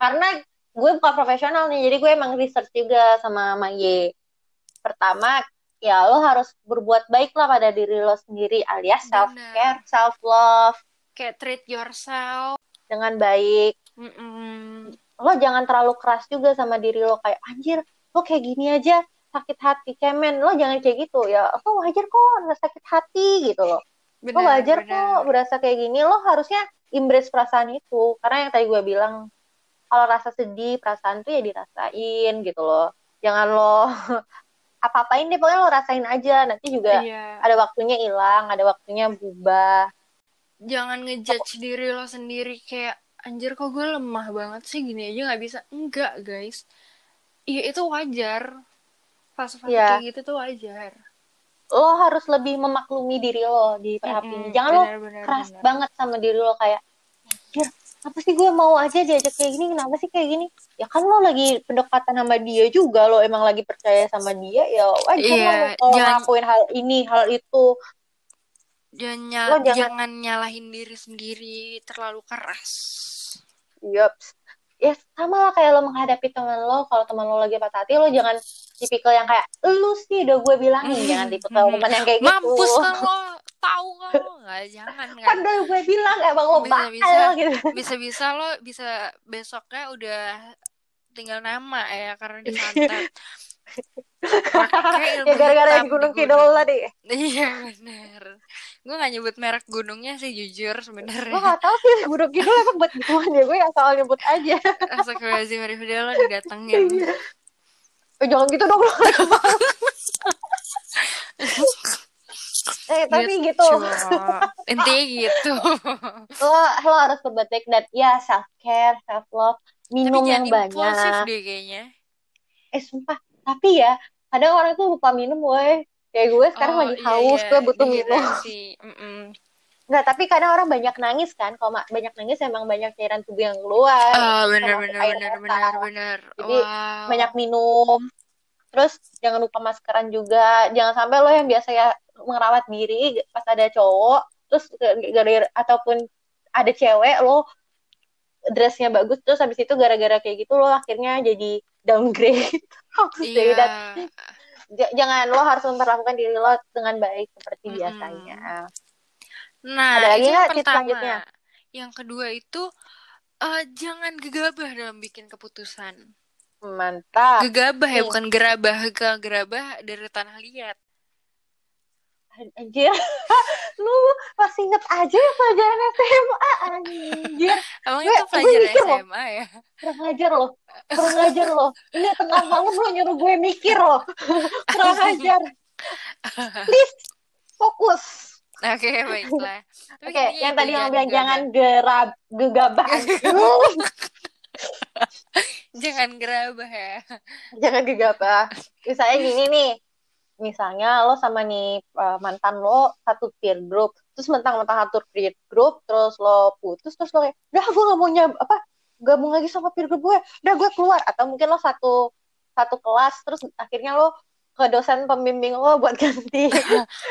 Speaker 1: Karena gue bukan profesional nih jadi gue emang research juga sama Maye pertama ya lo harus berbuat baik lah pada diri lo sendiri alias self care self love
Speaker 2: kayak treat yourself.
Speaker 1: Dengan baik.
Speaker 2: Mm-mm.
Speaker 1: lo jangan terlalu keras juga sama diri lo kayak anjir lo kayak gini aja sakit hati cemen. Lo jangan kayak gitu ya lo wajar kok sakit hati gitu loh. Benar, lo wajar benar. kok berasa kayak gini. Lo harusnya embrace perasaan itu karena yang tadi gue bilang kalau rasa sedih perasaan tuh ya dirasain gitu loh. Jangan lo apa-apain deh pokoknya lo rasain aja nanti juga iya. ada waktunya hilang ada waktunya berubah
Speaker 2: jangan ngejudge diri lo sendiri kayak anjir kok gue lemah banget sih gini aja nggak bisa enggak guys iya itu wajar fase-fase yeah. kayak gitu tuh wajar
Speaker 1: lo harus lebih memaklumi diri lo di tahap mm -hmm. ini jangan bener, lo bener, keras bener. banget sama diri lo kayak anjir apa sih gue mau aja diajak kayak gini? Kenapa sih kayak gini? Ya kan lo lagi pendekatan sama dia juga. Lo emang lagi percaya sama dia ya wajar yeah, lo jangan, ngelakuin hal ini hal itu.
Speaker 2: Jangan, lo jangan, jangan nyalahin diri sendiri terlalu keras.
Speaker 1: Yups. Ya sama lah kayak lo menghadapi teman lo. Kalau teman lo lagi patah hati lo jangan tipikal yang kayak lu sih udah gue bilangin jangan tipikal teman yang kayak
Speaker 2: gitu. Mampus kan lo tahu kan lo nggak jangan kan
Speaker 1: padahal gue bilang emang lo bisa bisa.
Speaker 2: gitu. bisa bisa lo bisa besoknya udah tinggal nama ya karena disantet
Speaker 1: ya gara-gara di Gunung Kidul tadi.
Speaker 2: Iya benar gue gak nyebut merek gunungnya sih jujur sebenarnya.
Speaker 1: Gue gak tau sih Gunung Kidul emang buat gituan ya gue asal nyebut aja.
Speaker 2: Astagfirullahaladzim udah lo didatengin. Iya.
Speaker 1: Eh, jangan gitu dong eh tapi gitu
Speaker 2: intinya gitu.
Speaker 1: Lo lo harus berbuat baik dan ya self care self love minum tapi yang banyak.
Speaker 2: deh kayaknya.
Speaker 1: Eh sumpah. Tapi ya kadang orang tuh lupa minum woi. Kayak gue sekarang oh, lagi iya, haus iya, gue butuh minum. mm -mm. Nggak, tapi kadang orang banyak nangis kan. Kalau banyak nangis emang banyak cairan tubuh yang keluar.
Speaker 2: Oh, benar benar benar benar benar.
Speaker 1: Jadi wow. banyak minum. Terus jangan lupa maskeran juga. Jangan sampai lo yang biasa ya merawat diri pas ada cowok, terus gara ataupun ada cewek lo dressnya bagus terus habis itu gara-gara kayak gitu lo akhirnya jadi downgrade. iya jangan lo harus memperlakukan diri lo dengan baik seperti hmm. biasanya.
Speaker 2: Nah, ada lagi nggak tips selanjutnya? Yang kedua itu uh, jangan gegabah dalam bikin keputusan.
Speaker 1: Mantap.
Speaker 2: Gegabah ya, bukan gerabah. Gerabah dari tanah liat.
Speaker 1: Anjir. Lu masih inget aja ya pelajaran SMA anjir.
Speaker 2: Emang gue, itu pelajaran SMA ya?
Speaker 1: Kurang ngajar loh kurang ngajar loh. Ini tengah malam lo nyuruh gue mikir loh. Kurang ngajar please fokus
Speaker 2: Oke, okay, baiklah.
Speaker 1: Oke, okay, yang tadi yang bilang jangan gerab gegabah.
Speaker 2: jangan gerabah ya.
Speaker 1: Jangan gegabah. Misalnya gini nih, misalnya lo sama nih uh, mantan lo satu peer group terus mentang-mentang satu peer group terus lo putus terus lo kayak udah gue gak mau nyab apa gabung lagi sama peer group gue udah gue keluar atau mungkin lo satu satu kelas terus akhirnya lo ke dosen pembimbing lo buat ganti.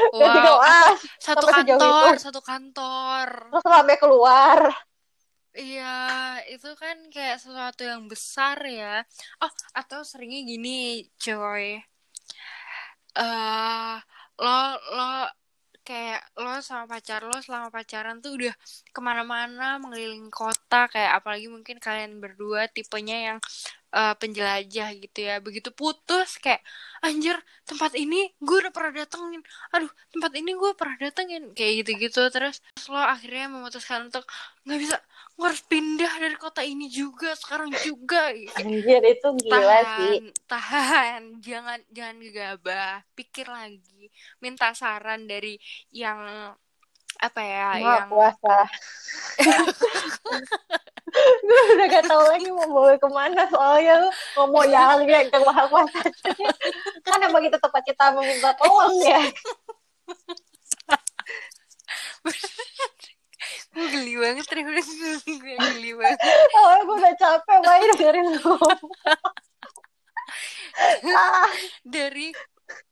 Speaker 1: Wow. ganti kelas.
Speaker 2: satu kantor satu kantor.
Speaker 1: Terus lo sampai keluar.
Speaker 2: Iya, itu kan kayak sesuatu yang besar ya. Oh, atau seringnya gini, coy. Uh, lo lo kayak lo sama pacar lo selama pacaran tuh udah ke mana-mana mengelilingi kota kayak apalagi mungkin kalian berdua tipenya yang uh, penjelajah gitu ya. Begitu putus kayak anjir tempat ini gue udah pernah datengin. Aduh tempat ini gue pernah datengin. Kayak gitu-gitu terus. Lo akhirnya memutuskan untuk nggak bisa gue harus pindah dari kota ini juga sekarang juga.
Speaker 1: Anjir itu gila tahan, sih.
Speaker 2: tahan. Jangan jangan gegabah. Pikir lagi. Minta saran dari yang apa ya
Speaker 1: Maaf, yang puasa. Gue udah gak tau lagi mau bawa ke mana soalnya ngomong yang yang ke mahal puasa kan emang itu tempat kita meminta tolong ya.
Speaker 2: Gue geli banget terus gue geli banget.
Speaker 1: Oh gue udah capek main dengerin lu.
Speaker 2: Dari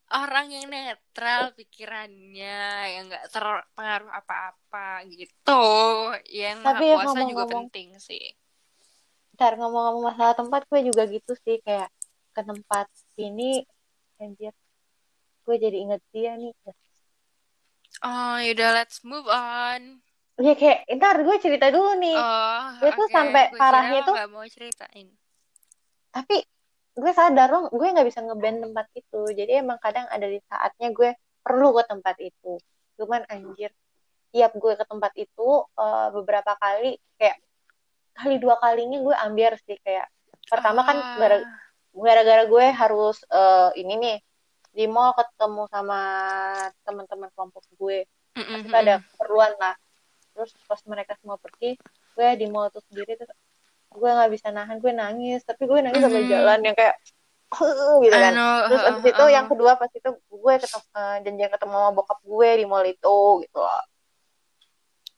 Speaker 2: orang yang netral pikirannya yang nggak terpengaruh apa-apa gitu. Yang tapi ya, puasa juga penting sih.
Speaker 1: Ntar ngomong-ngomong masalah tempat gue juga gitu sih kayak ke tempat ini anjir gue jadi inget dia nih.
Speaker 2: Oh yaudah let's move on.
Speaker 1: Ya kayak ntar gue cerita dulu nih.
Speaker 2: Oh,
Speaker 1: gue okay. tuh sampai parahnya tuh
Speaker 2: gak mau ceritain.
Speaker 1: Tapi gue sadar lo gue nggak bisa ngeband tempat itu. Jadi emang kadang ada di saatnya gue perlu ke tempat itu. Cuman anjir tiap gue ke tempat itu uh, beberapa kali kayak kali dua kalinya gue ambil sih kayak pertama kan
Speaker 2: Ah.
Speaker 1: gara- gara-gara gue harus uh, ini nih di mall ketemu sama teman-teman kelompok gue.
Speaker 2: Mm-mm,
Speaker 1: pasti ada keperluan lah. Terus pas mereka semua pergi gue di mall tuh sendiri terus gue nggak bisa nahan gue nangis. Tapi gue nangis sambil
Speaker 2: Mhm.
Speaker 1: jalan yang kayak gitu kan.
Speaker 2: Know,
Speaker 1: terus
Speaker 2: uh,
Speaker 1: abis itu
Speaker 2: uh,
Speaker 1: yang kedua pas itu gue ketemu eh, janjian ketemu sama bokap gue di mall itu gitu loh.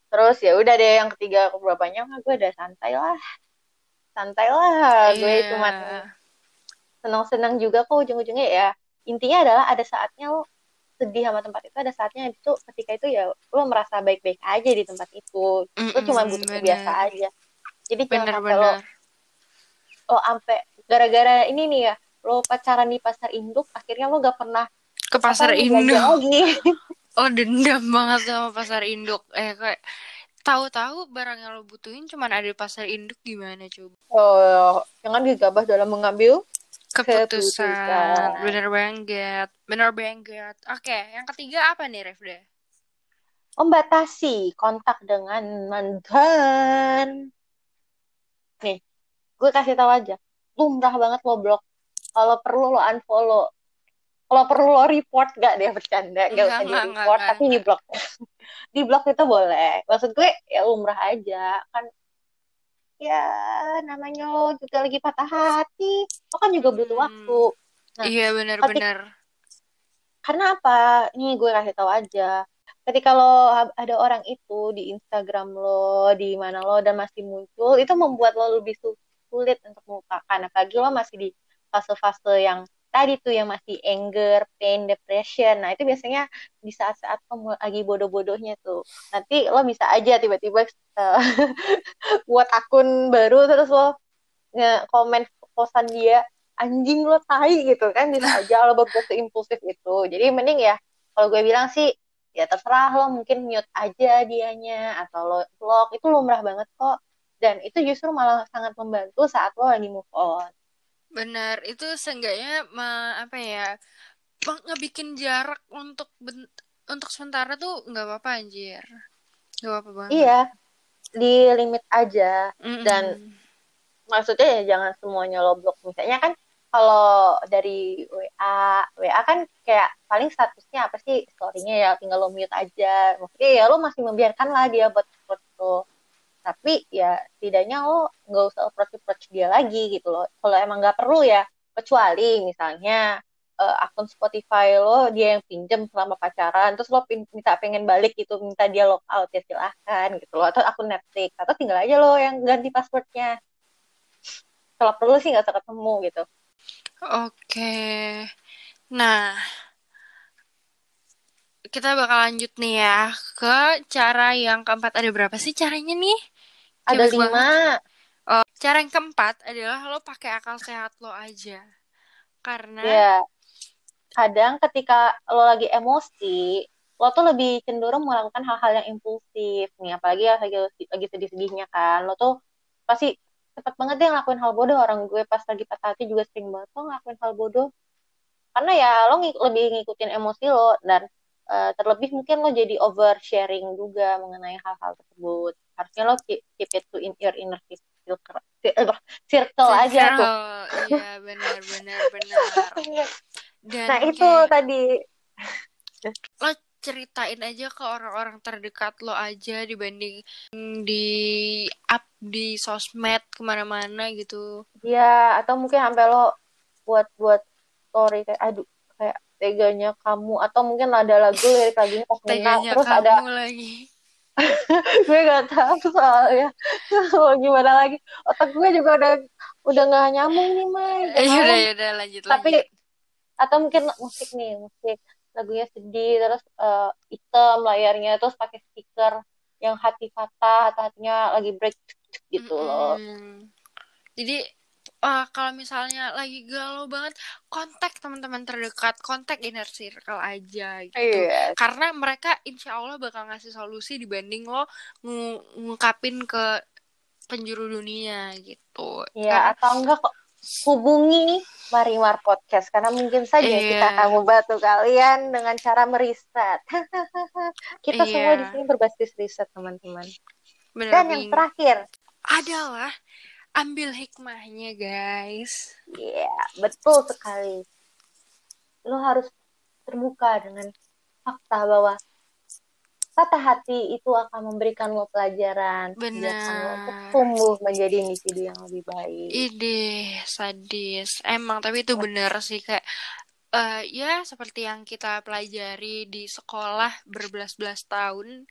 Speaker 1: Terus ya udah deh yang ketiga keberapanya mah gue udah santai lah. Santai lah gue
Speaker 2: iya.
Speaker 1: cuman senang-senang juga kok ujung-ujungnya ya. Intinya adalah ada saatnya lo sedih sama tempat itu ada saatnya itu ketika itu ya lo merasa baik-baik aja di tempat itu. Lo cuma butuh biasa aja jadi jangan sampai lo sampai gara-gara ini nih ya lo pacaran di pasar induk akhirnya lo gak pernah
Speaker 2: ke pasar induk.
Speaker 1: lagi.
Speaker 2: Oh dendam banget sama pasar induk. Eh kayak tahu-tahu barang yang lo butuhin cuman ada di pasar induk gimana coba?
Speaker 1: Oh jangan gegabah dalam mengambil
Speaker 2: keputusan,
Speaker 1: Keputusan.
Speaker 2: bener banget. Bener banget. Oke yang ketiga apa nih Refda
Speaker 1: membatasi kontak dengan mantan nih gue kasih tahu aja. Lumrah banget lo blok. Kalau perlu lo unfollow. Kalau perlu lo report gak deh bercanda? Gak
Speaker 2: Enggak,
Speaker 1: usah di
Speaker 2: enggak,
Speaker 1: report
Speaker 2: enggak,
Speaker 1: tapi di blok di blok itu boleh. Maksud gue ya lumrah aja. Kan ya namanya lo juga lagi patah hati. Lo kan juga butuh
Speaker 2: Hmm.
Speaker 1: waktu. Nah,
Speaker 2: iya bener-bener
Speaker 1: karena apa? Ini gue kasih tahu aja ketika lo ada orang itu di Instagram lo di mana lo dan masih muncul itu membuat lo lebih su- sulit untuk melupakan apalagi lo masih di fase-fase yang tadi tuh yang masih anger, pain, depression. Nah, itu biasanya di saat-saat lo mu- lagi bodoh-bodohnya tuh. Nanti lo bisa aja tiba-tiba eh, buat akun baru terus lo nge-komen posan dia anjing lo tai gitu kan bisa aja lo berbuat seimpulsif itu. Jadi mending ya kalau gue bilang sih ya terserah lo mungkin mute aja dianya atau lo block itu lumrah banget kok. Dan itu justru malah sangat membantu saat lo lagi move on.
Speaker 2: bener itu seenggaknya apa ya ngebikin jarak untuk untuk sementara tuh nggak apa-apa anjir nggak apa-apa banget
Speaker 1: Iya, di limit aja.
Speaker 2: Mm-mm.
Speaker 1: dan- Maksudnya ya jangan semuanya lo blok. Misalnya kan kalau dari WA, WA kan kayak paling statusnya apa sih story-nya ya tinggal lo mute aja. Maksudnya ya lo masih membiarkan lah dia buat buat lo. Tapi ya setidaknya lo nggak usah approach-approach dia lagi gitu loh. Kalau emang nggak perlu ya, kecuali misalnya eh, akun Spotify lo dia yang pinjem selama pacaran, terus lo minta pengen balik gitu, minta dia log out ya silahkan gitu loh. Atau akun Netflix, atau tinggal aja lo yang ganti passwordnya. Kalau perlu sih nggak usah ketemu gitu.
Speaker 2: Oke. Nah, kita bakal lanjut nih ya ke cara yang keempat. Ada berapa sih caranya nih?
Speaker 1: Ada lima,
Speaker 2: Oh, cara yang keempat adalah lo pakai akal sehat lo aja. Karena
Speaker 1: ya. Kadang ketika lo lagi emosi, lo tuh lebih cenderung melakukan hal-hal yang impulsif nih. Apalagi ya lagi lagi sedih-sedihnya kan, lo tuh pasti cepet banget deh ngelakuin hal bodoh. Orang gue pas lagi patah hati juga sering banget lo ngelakuin hal bodoh. Karena ya lo ng- lebih ngikutin emosi lo dan eh, terlebih mungkin lo jadi oversharing juga mengenai hal-hal tersebut. Harusnya lo keep, keep it to in your inner circle, circle aja tuh.
Speaker 2: Iya, benar benar benar. Dan
Speaker 1: Nah itu
Speaker 2: kayak
Speaker 1: tadi
Speaker 2: lo ceritain aja ke orang-orang terdekat lo aja dibanding di up di sosmed ke mana-mana gitu.
Speaker 1: ya atau mungkin sampai lo buat buat story kayak aduh kayak teganya kamu atau mungkin ada lagu lirik lagunya pas
Speaker 2: Teganya
Speaker 1: terus
Speaker 2: kamu
Speaker 1: ada
Speaker 2: lagi.
Speaker 1: gue gak tahu soalnya gimana lagi otak gue juga udah udah nggak nyambung nih Mai Gimana?
Speaker 2: yaudah yaudah lanjut
Speaker 1: tapi
Speaker 2: lanjut.
Speaker 1: atau mungkin musik nih musik lagunya sedih terus eh, hitam layarnya terus pakai stiker yang hati patah atau hatinya lagi break gitu loh
Speaker 2: Mm-mm. Jadi eh, kalau misalnya lagi galau banget, kontak teman-teman terdekat, kontak inner circle aja gitu.
Speaker 1: iya
Speaker 2: Karena mereka insya Allah bakal ngasih solusi dibanding lo ngu- ngungkapin ke penjuru dunia gitu.
Speaker 1: Iya,
Speaker 2: Karena
Speaker 1: atau enggak kok hubungi Marimar Podcast karena mungkin saja
Speaker 2: Iya.
Speaker 1: kita akan membantu kalian dengan cara meriset. kita
Speaker 2: Iya.
Speaker 1: semua di sini berbasis riset teman-teman.
Speaker 2: Bener,
Speaker 1: Dan yang terakhir,
Speaker 2: adalah ambil hikmahnya guys.
Speaker 1: Iya, betul sekali. Lo harus terbuka dengan fakta bahwa patah hati itu akan memberikan lo pelajaran. Menjadikan lo untuk
Speaker 2: Benar.
Speaker 1: tumbuh menjadi individu yang lebih baik.
Speaker 2: Ide sadis. Emang tapi itu bener sih kayak eh, ya seperti yang kita pelajari di sekolah berbelas-belas tahun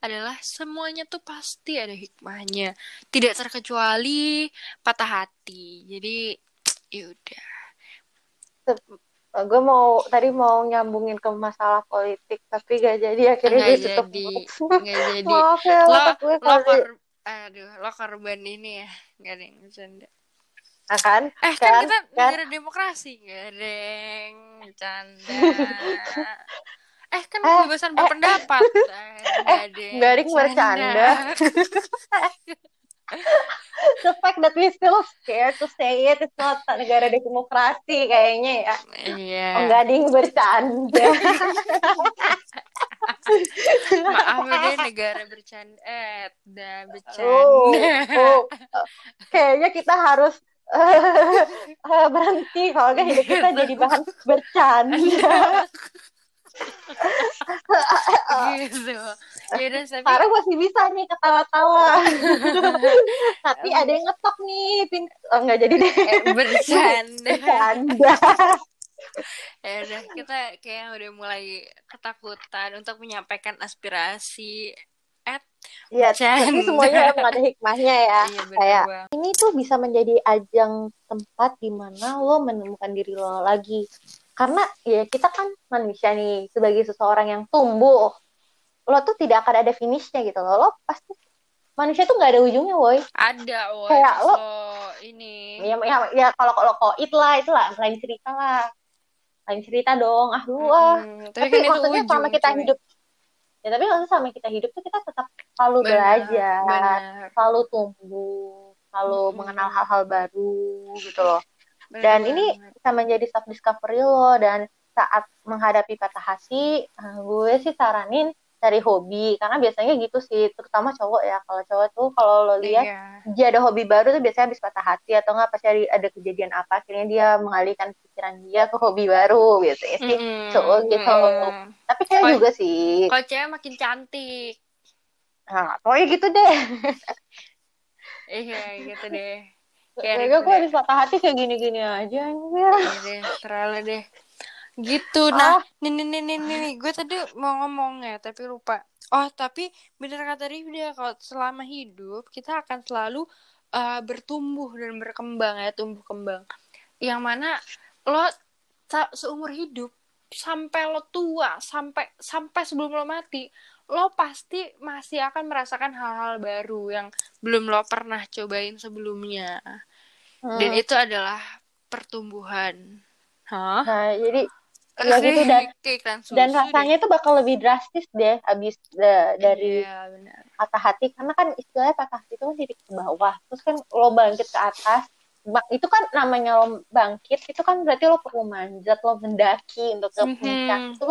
Speaker 2: adalah semuanya tuh pasti ada hikmahnya. Tidak terkecuali patah hati. Jadi yaudah.
Speaker 1: Gue mau tadi mau nyambungin ke masalah politik tapi gak jadi akhirnya
Speaker 2: Nggak
Speaker 1: gue tutup
Speaker 2: jadi,
Speaker 1: mulut.
Speaker 2: nggak jadi.
Speaker 1: Maaf ya
Speaker 2: Lo
Speaker 1: gue
Speaker 2: lo kor- aduh lo korban ini ya. Gak ada yang bercanda.
Speaker 1: Nah, kan
Speaker 2: Eh kan,
Speaker 1: Kan,
Speaker 2: kita
Speaker 1: kan.
Speaker 2: negara demokrasi Gak ada yang bercanda Eh kan
Speaker 1: Eh,
Speaker 2: kebebasan
Speaker 1: eh,
Speaker 2: berpendapat Eh, Gak ada
Speaker 1: ada yang bercanda. the fact that we still scared to say it it's not negara demokrasi kayaknya ya.
Speaker 2: Iya.
Speaker 1: Oh, nggak ada yang bercanda.
Speaker 2: Maaf ya deh negara bercanda Eh
Speaker 1: oh,
Speaker 2: bercanda.
Speaker 1: Oh. kayaknya kita harus eh, berhenti. Kalau nggak hidup kita jadi bahan bercanda.
Speaker 2: Gitu Yaudah tapi
Speaker 1: Sarah masih bisa nih ketawa-tawa. Tapi ada yang ngetok nih pin oh, nggak jadi deh.
Speaker 2: Eh, Bercanda.
Speaker 1: Bercanda.
Speaker 2: Ya udah kita kayak udah mulai ketakutan untuk menyampaikan aspirasi. At
Speaker 1: ya tapi semuanya emang ada hikmahnya ya.
Speaker 2: Iya
Speaker 1: kayak ini tuh bisa menjadi ajang tempat di mana lo menemukan diri lo lagi. Karena ya kita kan manusia nih sebagai seseorang yang tumbuh. Lo tuh tidak akan ada finishnya gitu loh. Lo pasti manusia tuh nggak ada ujungnya, woi.
Speaker 2: Ada woy
Speaker 1: Kayak lo-
Speaker 2: ini.
Speaker 1: Ya, ya, ya kalau kalau koit lah itu lah lain cerita lah. Lain cerita dong. Ah lu ah.
Speaker 2: Mm,
Speaker 1: Tapi,
Speaker 2: kan itu
Speaker 1: maksudnya
Speaker 2: ujung,
Speaker 1: selama kita
Speaker 2: cuy.
Speaker 1: hidup ya tapi maksudnya selama kita hidup tuh kita tetap selalu
Speaker 2: Benar,
Speaker 1: belajar,
Speaker 2: benar,
Speaker 1: selalu tumbuh, selalu
Speaker 2: Mm-mm.
Speaker 1: mengenal hal-hal baru gitu loh.
Speaker 2: benar
Speaker 1: Dan ini
Speaker 2: banget.
Speaker 1: bisa menjadi self discovery lo dan saat menghadapi patah hati eh, gue sih saranin cari hobi karena biasanya gitu sih terutama cowok ya kalau cowok tuh kalau lo lihat
Speaker 2: Iya.
Speaker 1: dia ada hobi baru tuh biasanya habis patah hati atau nggak pasti ada, ada kejadian apa akhirnya dia mengalihkan pikiran dia ke hobi baru biasanya sih
Speaker 2: Mm-mm,
Speaker 1: cowok gitu
Speaker 2: mm-mm.
Speaker 1: tapi cewek
Speaker 2: Oh,
Speaker 1: juga sih
Speaker 2: Kalau cewek makin cantik.
Speaker 1: nah pokoknya gitu deh
Speaker 2: Iya gitu deh. Kayak
Speaker 1: kayaknya gue
Speaker 2: kayak-
Speaker 1: habis patah hati kayak gini-gini aja
Speaker 2: deh, terlalu deh. Gitu. Nah,
Speaker 1: Ah.
Speaker 2: nih nih nih nih nih, gue tadi mau ngomong ya, tapi lupa. Oh, tapi bener kata Rifda, kalau selama hidup kita akan selalu uh, bertumbuh dan berkembang ya, tumbuh kembang. Yang mana lo seumur hidup sampai lo tua, sampai sampai sebelum lo mati, lo pasti masih akan merasakan hal-hal baru yang belum lo pernah cobain sebelumnya. Dan
Speaker 1: Hmm.
Speaker 2: itu adalah pertumbuhan. Hah?
Speaker 1: nah jadi ya gitu dan
Speaker 2: Kayak iklan susu
Speaker 1: dan
Speaker 2: deh.
Speaker 1: rasanya itu bakal lebih drastis deh abis da- dari
Speaker 2: Iya, benar.
Speaker 1: patah hati karena kan istilahnya patah hati itu kan titik ke bawah terus kan lo bangkit ke atas itu kan namanya lo bangkit itu kan berarti lo perlu manjat lo mendaki untuk ke
Speaker 2: Mhm.
Speaker 1: puncak itu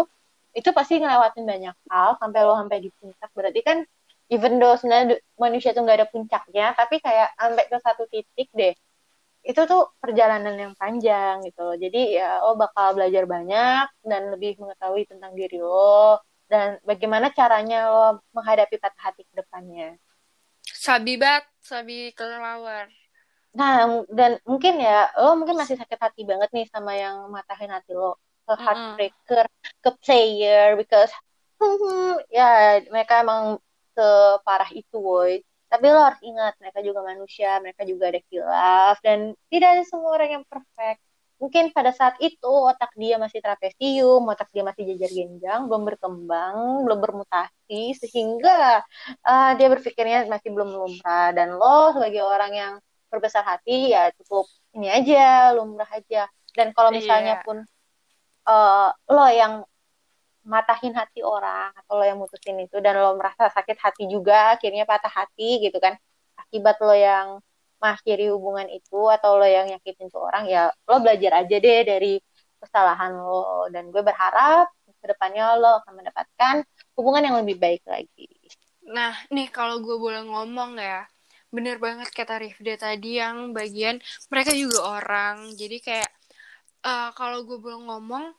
Speaker 1: itu pasti ngelewatin banyak hal sampai lo sampai di puncak berarti kan even though sebenarnya manusia tuh nggak ada puncaknya tapi kayak sampai ke satu titik deh itu tuh perjalanan yang panjang gitu loh jadi ya lo bakal belajar banyak dan lebih mengetahui tentang diri lo dan bagaimana caranya lo menghadapi patah hati ke depannya
Speaker 2: Sabi bat, sabi kelelawar.
Speaker 1: Nah, dan mungkin ya, lo mungkin masih sakit hati banget nih sama yang matahin hati lo. Ke heartbreaker, ke player, because ya mereka emang separah itu, woy. Tapi lo harus ingat, mereka juga manusia, mereka juga ada kilaf, dan tidak ada semua orang yang perfect. Mungkin pada saat itu otak dia masih trapesium, otak dia masih jajar genjang, belum berkembang, belum bermutasi, sehingga eh, dia berpikirnya masih belum lumrah. Dan lo sebagai orang yang berbesar hati ya cukup ini aja lumrah aja dan kalau misalnya
Speaker 2: Iya.
Speaker 1: pun eh, lo yang matahin hati orang atau lo yang mutusin itu dan lo merasa sakit hati juga akhirnya patah hati gitu kan. Akibat lo yang mengakhiri hubungan itu atau lo yang nyakitin tuh orang ya lo belajar aja deh dari kesalahan lo. Dan gue berharap ke depannya lo akan mendapatkan hubungan yang lebih baik lagi.
Speaker 2: Nah, nih kalau gue boleh ngomong ya, bener banget kata Rifda tadi yang bagian mereka juga orang, jadi kayak uh, kalau gue boleh ngomong,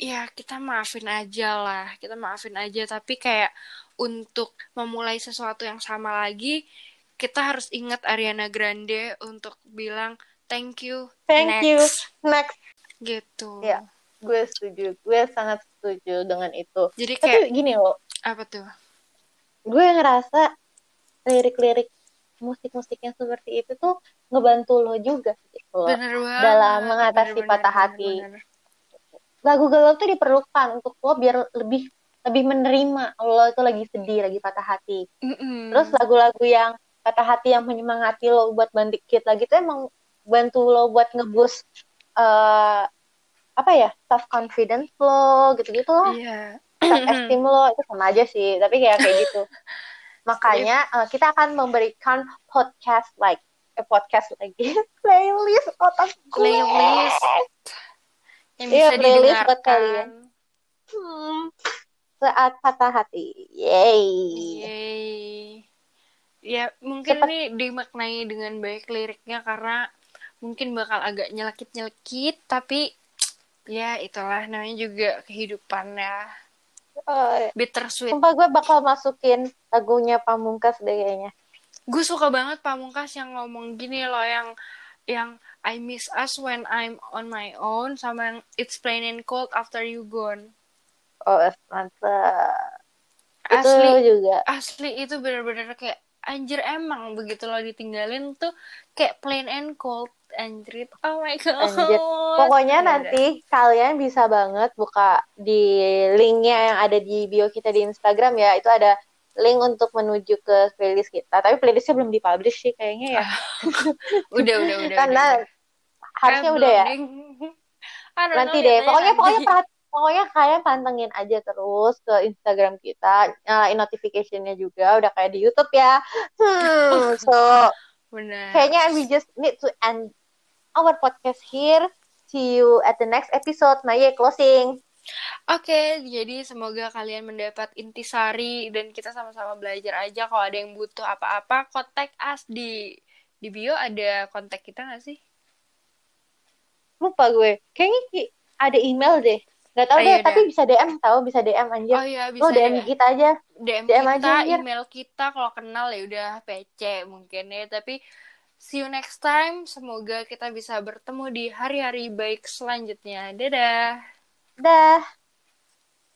Speaker 2: ya kita maafin aja lah, kita maafin aja, tapi kayak untuk memulai sesuatu yang sama lagi, kita harus ingat Ariana Grande untuk bilang thank you,
Speaker 1: thank
Speaker 2: next.
Speaker 1: you, next,
Speaker 2: gitu.
Speaker 1: Ya, gue setuju, gue sangat setuju dengan itu.
Speaker 2: Jadi kayak
Speaker 1: Tapi gini loh,
Speaker 2: apa tuh?
Speaker 1: Gue ngerasa lirik-lirik musik-musik yang seperti itu tuh ngebantu lo juga gitu loh
Speaker 2: bener banget,
Speaker 1: dalam mengatasi
Speaker 2: bener,
Speaker 1: patah
Speaker 2: bener,
Speaker 1: hati.
Speaker 2: Bener.
Speaker 1: Lagu galau tuh diperlukan untuk lo biar lebih lebih menerima lo itu lagi sedih, lagi patah hati.
Speaker 2: Mm -mm.
Speaker 1: Terus lagu-lagu yang patah hati yang menyemangati lo buat bangkit lagi tuh emang bantu lo buat ngebus uh, apa ya self confidence lo gitu-gitu lah.
Speaker 2: Yeah.
Speaker 1: Self esteem lo itu sama aja sih, tapi kayak kayak gitu. Makanya uh, kita akan memberikan podcast like eh, podcast lagi playlist otak gue.
Speaker 2: Playlist yang
Speaker 1: Iya,
Speaker 2: bisa
Speaker 1: playlist
Speaker 2: didengarkan.
Speaker 1: buat kalian. Hmm, saat patah hati. Yay.
Speaker 2: Yeay. Ya mungkin ini dimaknai dengan baik liriknya karena mungkin bakal agak nyelekit-nyelekit tapi ya itulah namanya juga kehidupan ya.
Speaker 1: Oh,
Speaker 2: Bittersweet.
Speaker 1: sumpah gue bakal masukin lagunya Pamungkas deh kayaknya.
Speaker 2: Gue suka banget Pamungkas yang ngomong gini loh yang yang I miss us when I'm on my own sama yang It's plain and cold after you gone.
Speaker 1: Oh, mantap. Itu
Speaker 2: Asli
Speaker 1: juga.
Speaker 2: asli itu bener-bener kayak anjir emang begitu lo ditinggalin tuh kayak plain and cold anjir oh my god
Speaker 1: Anjir. Pokoknya
Speaker 2: Ya
Speaker 1: nanti kalian bisa banget buka di linknya yang ada di bio kita di Instagram ya. Itu ada link untuk menuju ke playlist kita. Tapi playlistnya belum dipublish sih kayaknya ya.
Speaker 2: udah udah udah
Speaker 1: Karena
Speaker 2: udah, udah.
Speaker 1: harusnya
Speaker 2: Eh,
Speaker 1: udah ya. Nanti
Speaker 2: know,
Speaker 1: deh.
Speaker 2: lihat
Speaker 1: Pokoknya
Speaker 2: aja
Speaker 1: pokoknya
Speaker 2: nanti.
Speaker 1: perhat- pokoknya kalian pantengin aja terus ke Instagram kita. Nyalain notificationnya juga. Udah kayak di YouTube ya. Hmm. So
Speaker 2: benar
Speaker 1: kayaknya we just need to end our podcast here. See you at the next episode. Maya closing.
Speaker 2: Oke, jadi semoga kalian mendapat intisari dan kita sama-sama belajar aja. Kalau ada yang butuh apa-apa, kontak us di di bio ada kontak kita nggak sih?
Speaker 1: Lupa gue. Kayaknya ada email deh. Gak tau
Speaker 2: Oh,
Speaker 1: deh,
Speaker 2: yaudah.
Speaker 1: tapi bisa DM tahu bisa DM anjir.
Speaker 2: Oh iya, bisa
Speaker 1: Lo DM
Speaker 2: deh.
Speaker 1: kita aja.
Speaker 2: DM,
Speaker 1: DM
Speaker 2: kita,
Speaker 1: aja, anjir.
Speaker 2: email kita kalau kenal ya udah PC mungkin ya. Tapi see you next time. Semoga kita bisa bertemu di hari-hari baik selanjutnya. Dadah.
Speaker 1: Dah.